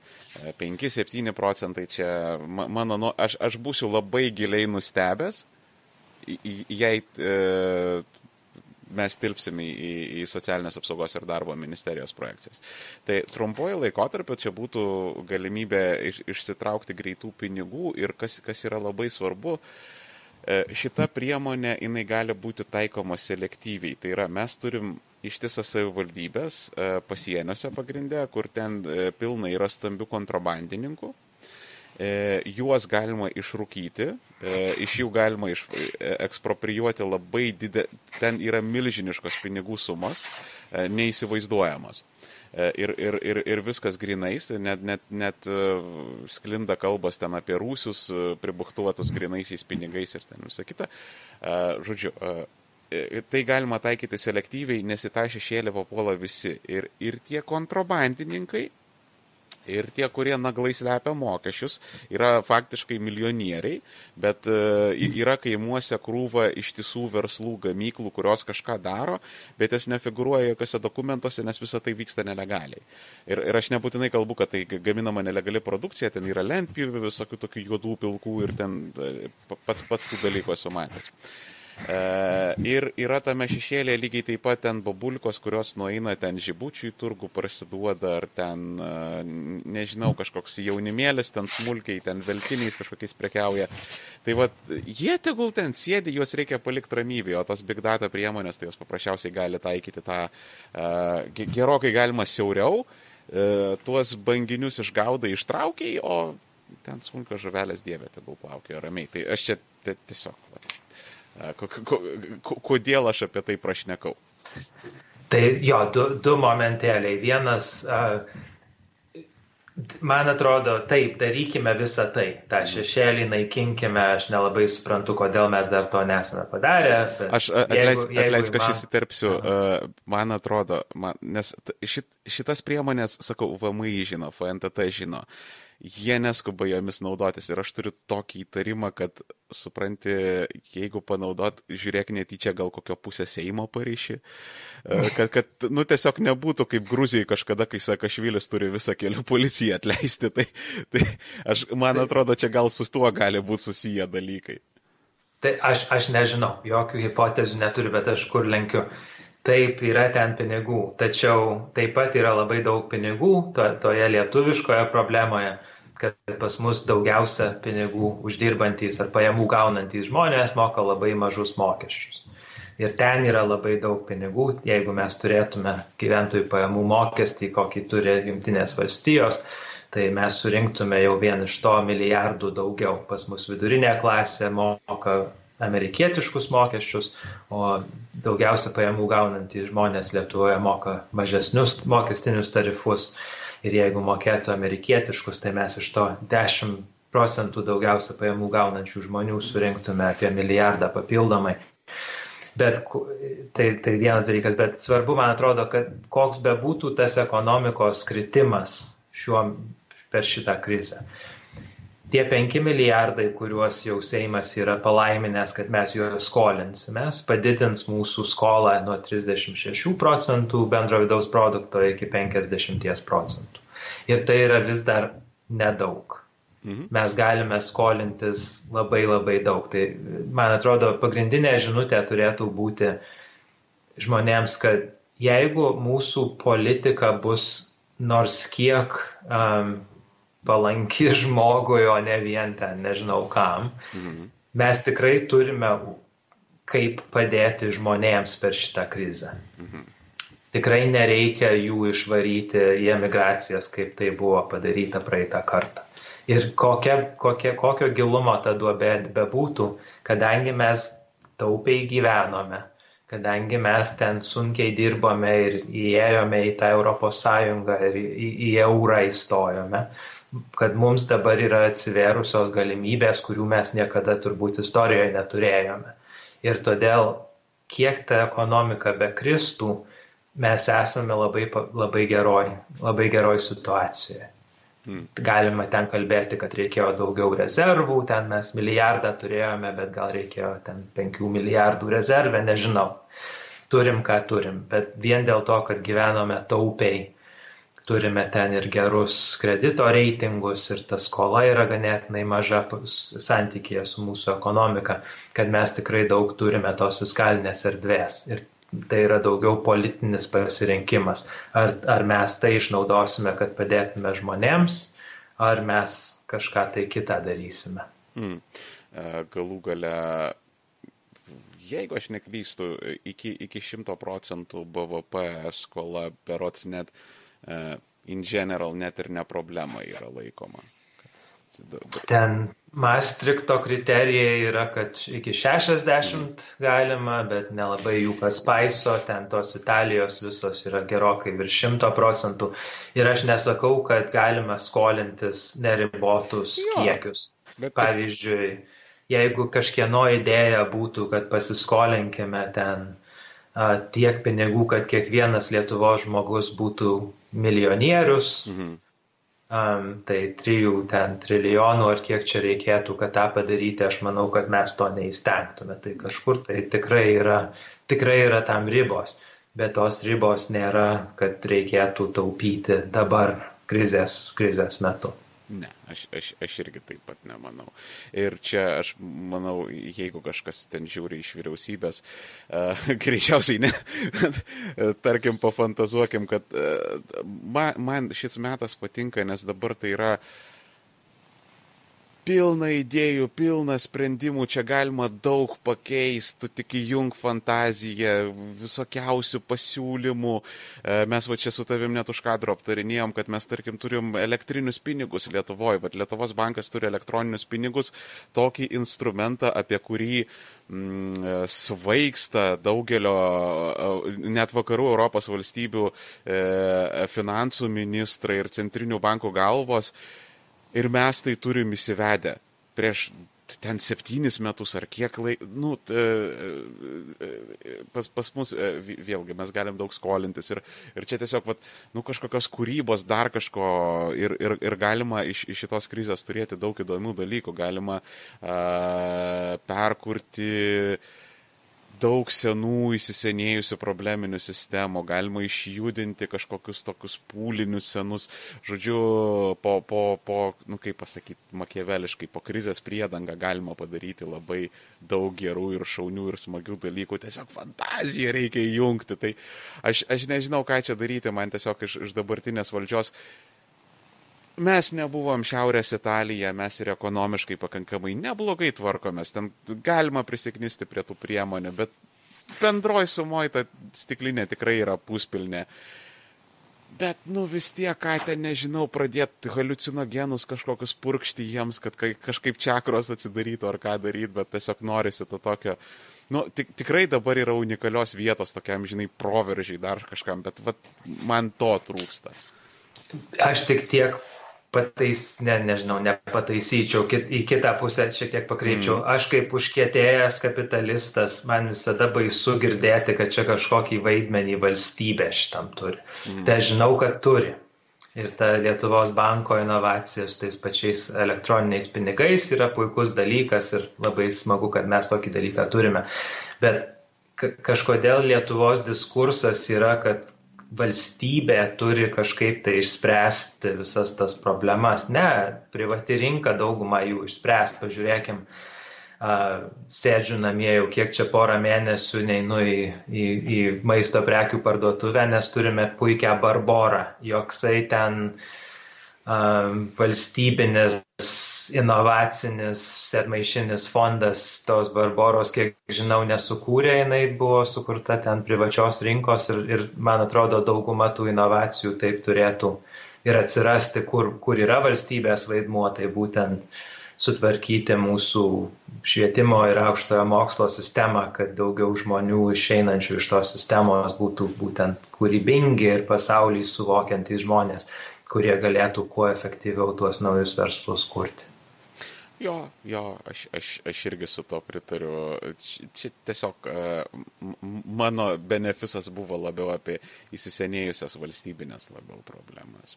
5-7 procentai čia, mano, nu, aš, aš būsiu labai giliai nustebęs, jei e, mes tilpsim į, į, į socialinės apsaugos ir darbo ministerijos projekcijas. Tai trumpuoju laikotarpiu čia būtų galimybė iš, išsitraukti greitų pinigų ir kas, kas yra labai svarbu, e, šita priemonė jinai gali būti taikoma selektyviai. Tai yra, mes turim ištisas savivaldybės e, pasieniuose pagrindę, kur ten e, pilna yra stambių kontrabandininkų E, juos galima išrūkyti, e, iš jų galima iš, e, ekspropriuoti labai didelį, ten yra milžiniškos pinigų sumos, neįsivaizduojamos. Ir, ir, ir, ir viskas grinais, net, net, net sklinda kalbas ten apie rūsius, pribuktuotus grinaisiais pinigais ir ten visą kitą. Žodžiu, tai galima taikyti selektyviai, nes į tą šešėlį papuola visi. Ir, ir tie kontrabandininkai, Ir tie, kurie naglai slepia mokesčius, yra faktiškai milijonieriai, bet e, yra kaimuose krūva ištisų verslų, gamyklų, kurios kažką daro, bet jas nefiguruoja jokiose dokumentuose, nes visa tai vyksta nelegaliai. Ir, ir aš nebūtinai kalbu, kad tai gaminama nelegali produkcija, ten yra lentpjūvių, visokių tokių juodų pilkų ir ten e, pats, pats tų dalykų esu matęs. E, ir yra tame šešėlėje lygiai taip pat ten babulkos, kurios nueina ten žibučių į turgų parsiduoda, ar ten, e, nežinau, kažkoks jaunimėlis, ten smulkiai, ten veltiniais kažkokiais prekiauja. Tai vad, jie tegul ten sėdi, juos reikia palikti ramybėje, o tos big data priemonės, tai jos paprasčiausiai gali taikyti tą uh, gerokai galima siauriau, tuos banginius išgaudai, ištraukiai, o ten smulkios žuvelės dievė tegul plaukia ramiai. Tai aš čia tiesiog. Vat, Kodėl aš apie tai prašnekau? Tai jo, du, du momentėliai. Vienas, man atrodo, taip, darykime visą tai. Ta šešėlį naikinkime, aš nelabai suprantu, kodėl mes dar to nesame padarę. Aš atleisk, atleisk man... aš įsiterpsiu. Man atrodo, man, nes šit, šitas priemonės, sakau, VMI žino, FNTT žino jie neskuba jomis naudotis. Ir aš turiu tokį įtarimą, kad, supranti, jeigu panaudot, žiūrėk netyčia gal kokio pusę Seimo pareišį, e, kad, kad, nu, tiesiog nebūtų kaip Gruzijai kažkada, kai Sakašvilis turi visą kelių policiją atleisti. Tai, tai aš, man atrodo, čia gal su tuo gali būti susiję dalykai. Tai aš, aš nežinau, jokių hipotezių neturiu, bet aš kur lenkiu. Taip, yra ten pinigų, tačiau taip pat yra labai daug pinigų to, toje lietuviškoje problemoje, kad pas mus daugiausia pinigų uždirbantys ar pajamų gaunantys žmonės moka labai mažus mokesčius. Ir ten yra labai daug pinigų, jeigu mes turėtume gyventojų pajamų mokestį, kokį turi Junktinės valstijos, tai mes surinktume jau vien iš to milijardų daugiau. Pas mus vidurinė klasė moka amerikietiškus mokesčius, o daugiausia pajamų gaunantys žmonės Lietuvoje moka mažesnius mokestinius tarifus. Ir jeigu mokėtų amerikietiškus, tai mes iš to 10 procentų daugiausia pajamų gaunančių žmonių surinktume apie milijardą papildomai. Bet tai, tai vienas dalykas, bet svarbu, man atrodo, kad koks bebūtų tas ekonomikos kritimas šiuo, per šitą krizę tie 5 milijardai, kuriuos jau Seimas yra palaiminęs, kad mes juos skolinsimės, padidins mūsų skolą nuo 36 procentų bendro vidaus produkto iki 50 procentų. Ir tai yra vis dar nedaug. Mhm. Mes galime skolintis labai labai daug. Tai, man atrodo, pagrindinė žinutė turėtų būti žmonėms, kad jeigu mūsų politika bus nors kiek um, palanki <laughs> žmogui, o ne vien ten nežinau kam. Mhm. Mes tikrai turime kaip padėti žmonėms per šitą krizę. Mhm. Tikrai nereikia jų išvaryti į emigracijas, kaip tai buvo padaryta praeitą kartą. Ir kokia, kokia, kokio gilumo ta duobė bebūtų, kadangi mes taupiai gyvenome, kadangi mes ten sunkiai dirbome ir įėjome į tą Europos Sąjungą ir į, į, į eurą įstojome, kad mums dabar yra atsiverusios galimybės, kurių mes niekada turbūt istorijoje neturėjome. Ir todėl, kiek ta ekonomika be kristų, mes esame labai, labai geroj, labai geroj situacijoje. Hmm. Galima ten kalbėti, kad reikėjo daugiau rezervų, ten mes milijardą turėjome, bet gal reikėjo ten penkių milijardų rezervę, nežinau. Turim, ką turim, bet vien dėl to, kad gyvenome taupiai turime ten ir gerus kredito reitingus ir ta skola yra ganėtinai maža santykėje su mūsų ekonomika, kad mes tikrai daug turime tos fiskalinės erdvės. Ir tai yra daugiau politinis pasirinkimas. Ar, ar mes tai išnaudosime, kad padėtume žmonėms, ar mes kažką tai kitą darysime. Mm. Galų gale jeigu aš neklystu, iki, iki 100 procentų BVP skola berots net in general net ir ne problema yra laikoma. Ten Maastrichto kriterijai yra, kad iki 60 galima, bet nelabai jų kas paiso, ten tos Italijos visos yra gerokai virš 100 procentų. Ir aš nesakau, kad galima skolintis neribotus jo, kiekius. Bet... Pavyzdžiui, jeigu kažkieno idėja būtų, kad pasiskolinkime ten tiek pinigų, kad kiekvienas Lietuvos žmogus būtų milijonierius. Mhm. Um, tai trijų ten trilijonų ar kiek čia reikėtų, kad tą padaryti, aš manau, kad mes to neįstengtume. Tai kažkur tai tikrai yra, tikrai yra tam ribos, bet tos ribos nėra, kad reikėtų taupyti dabar krizės, krizės metu. Ne, aš, aš, aš irgi taip pat nemanau. Ir čia aš manau, jeigu kažkas ten žiūri iš vyriausybės, uh, <laughs> greičiausiai ne, tarkim, pafantazuokim, kad uh, man, man šis metas patinka, nes dabar tai yra uh, pilna idėjų, pilna sprendimų, čia galima daug pakeisti, tik įjung fantaziją, visokiausių pasiūlymų. E, mes va čia su tavim net už kadro aptarinėjom, kad mes, tarkim, turim elektrinius pinigus Lietuvoje, bet Lietuvos bankas turi elektroninius pinigus, tokį instrumentą, apie kurį mm, svaigsta daugelio, e, net vakarų Europos valstybių e, finansų ministrai ir centrinių bankų galvos. Ir mes tai turim įsivedę prieš ten septynis metus ar kiek laiko, nu, pas, pas mus vėlgi mes galim daug skolintis ir, ir čia tiesiog, vat, nu, kažkokios kūrybos, dar kažko ir, ir, ir galima iš, iš šitos krizės turėti daug įdomių dalykų, galima uh, perkurti uh, daug senų įsisenėjusių probleminių sistemų, galima išjudinti kažkokius tokius pūlinius senus, žodžiu, po, po, po nu kaip pasakyti, makieveliškai, po krizės priedangą galima padaryti labai daug gerų ir šaunių ir smagių dalykų, tiesiog fantaziją reikia įjungti. Tai aš, aš nežinau, ką čia daryti, man tiesiog iš, iš dabartinės valdžios mes nebuvom Šiaurės Italija, mes ir ekonomiškai pakankamai neblogai tvarkomės, ten galima prisiknisti prie tų priemonių, bet bendroji sumoji ta stiklinė tikrai yra puspilnė. Bet, nu vis tiek, ką ten, nežinau, pradėti halucinogenus kažkokius purkšti jiems, kad kažkaip čakros atsidarytų ar ką daryti, bet tiesiog norisi to tokio, nu, tik, tikrai dabar yra unikalios vietos tokiam, žinai, proveržiai dar kažkam, bet vat, man to trūksta. Aš tik tiek patais, ne, nežinau, nepataisyčiau, kit, į kitą pusę šiek tiek pakreipčiau. Mm. Aš kaip užkietėjęs kapitalistas, man visada baisu girdėti, kad čia kažkokį vaidmenį valstybė šitam turi. Mm. Tai žinau, kad turi. Ir ta Lietuvos banko inovacija su tais pačiais elektroniniais pinigais yra puikus dalykas ir labai smagu, kad mes tokį dalyką turime. Bet kažkodėl Lietuvos diskursas yra, kad valstybė turi kažkaip tai išspręsti visas tas problemas. Ne, privati rinka daugumą jų išspręs. Pažiūrėkim, sėdžiu namie jau kiek čia porą mėnesių, neinu į, į, į maisto prekių parduotuvę, nes turime puikią barborą. Joksai ten valstybinis inovacinis sermaišinis fondas tos barboros, kiek žinau, nesukūrė, jinai buvo sukurta ten privačios rinkos ir, ir man atrodo dauguma tų inovacijų taip turėtų ir atsirasti, kur, kur yra valstybės vaidmuo, tai būtent sutvarkyti mūsų švietimo ir aukštojo mokslo sistemą, kad daugiau žmonių išeinančių iš tos sistemos būtų būtent kūrybingi ir pasaulį suvokiantys žmonės kurie galėtų kuo efektyviau tuos naujus verslus kurti. Jo, jo, aš, aš, aš irgi su to pritariu. Čia tiesiog mano benefisas buvo labiau apie įsisenėjusias valstybinės labiau problemas.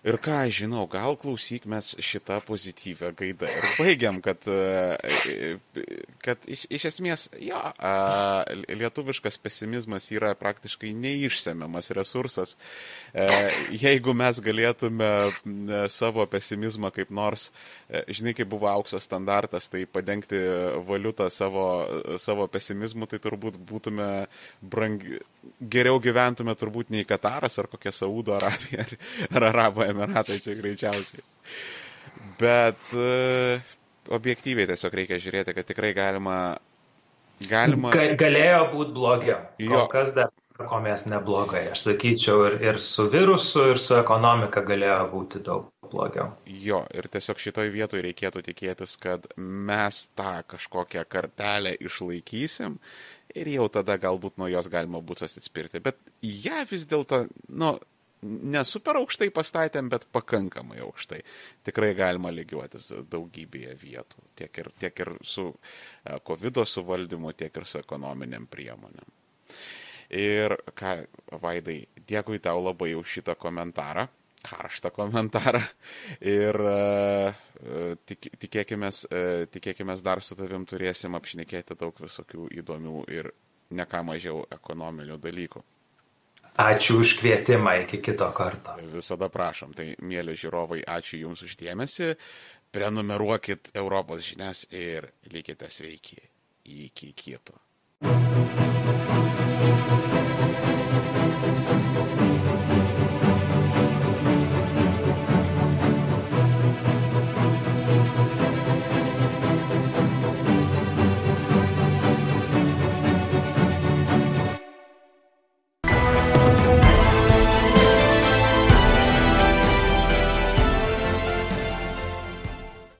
Ir ką aš žinau, gal klausyk mes šitą pozityvę gaidą ir baigiam, kad, e, kad iš, iš esmės, jo, lietuviškas pesimizmas yra praktiškai neišsemiamas resursas. E, jeigu mes galėtume savo pesimizmą kaip nors, e, žinai, kaip buvo aukso standartas, tai padengti valiutą savo, savo pesimizmu, tai turbūt būtume brangi, geriau gyventume turbūt nei Kataras ar kokia Saudo Arabija ar, ar Arabo Emiratai čia greičiausiai. Bet uh, objektyviai tiesiog reikia žiūrėti, kad tikrai galima. galima... Ga, galėjo būti blogiau. Jo. Kas dar ko mes neblogai. Aš sakyčiau, ir, ir su virusu, ir su ekonomika galėjo būti daug blogiau. Jo, ir tiesiog šitoj vietoj reikėtų tikėtis, kad mes tą kažkokią kartelę išlaikysim ir jau tada galbūt nuo jos galima bus atsispirti. Bet ją vis dėlto, nu, ne super aukštai pastatėm, bet pakankamai aukštai. Tikrai galima lygiuotis daugybėje vietų, tiek ir, tiek ir su e, COVID suvaldymu, tiek ir su ekonominiam priemonėm. Ir ką, Vaidai, dėkui tau labai už šitą komentarą, karštą komentarą. Ir uh, tik, tikėkime, tikėkime dar su tavim turėsim apšnekėti daug visokių įdomių ir neką mažiau ekonominių dalykų. Ačiū už kvietimą iki kito karto. Visada prašom. Tai, mėly žiūrovai, ačiū Jums uždėmesi. Prenumeruokit Europos žinias ir likite sveiki. Iki kito. thank you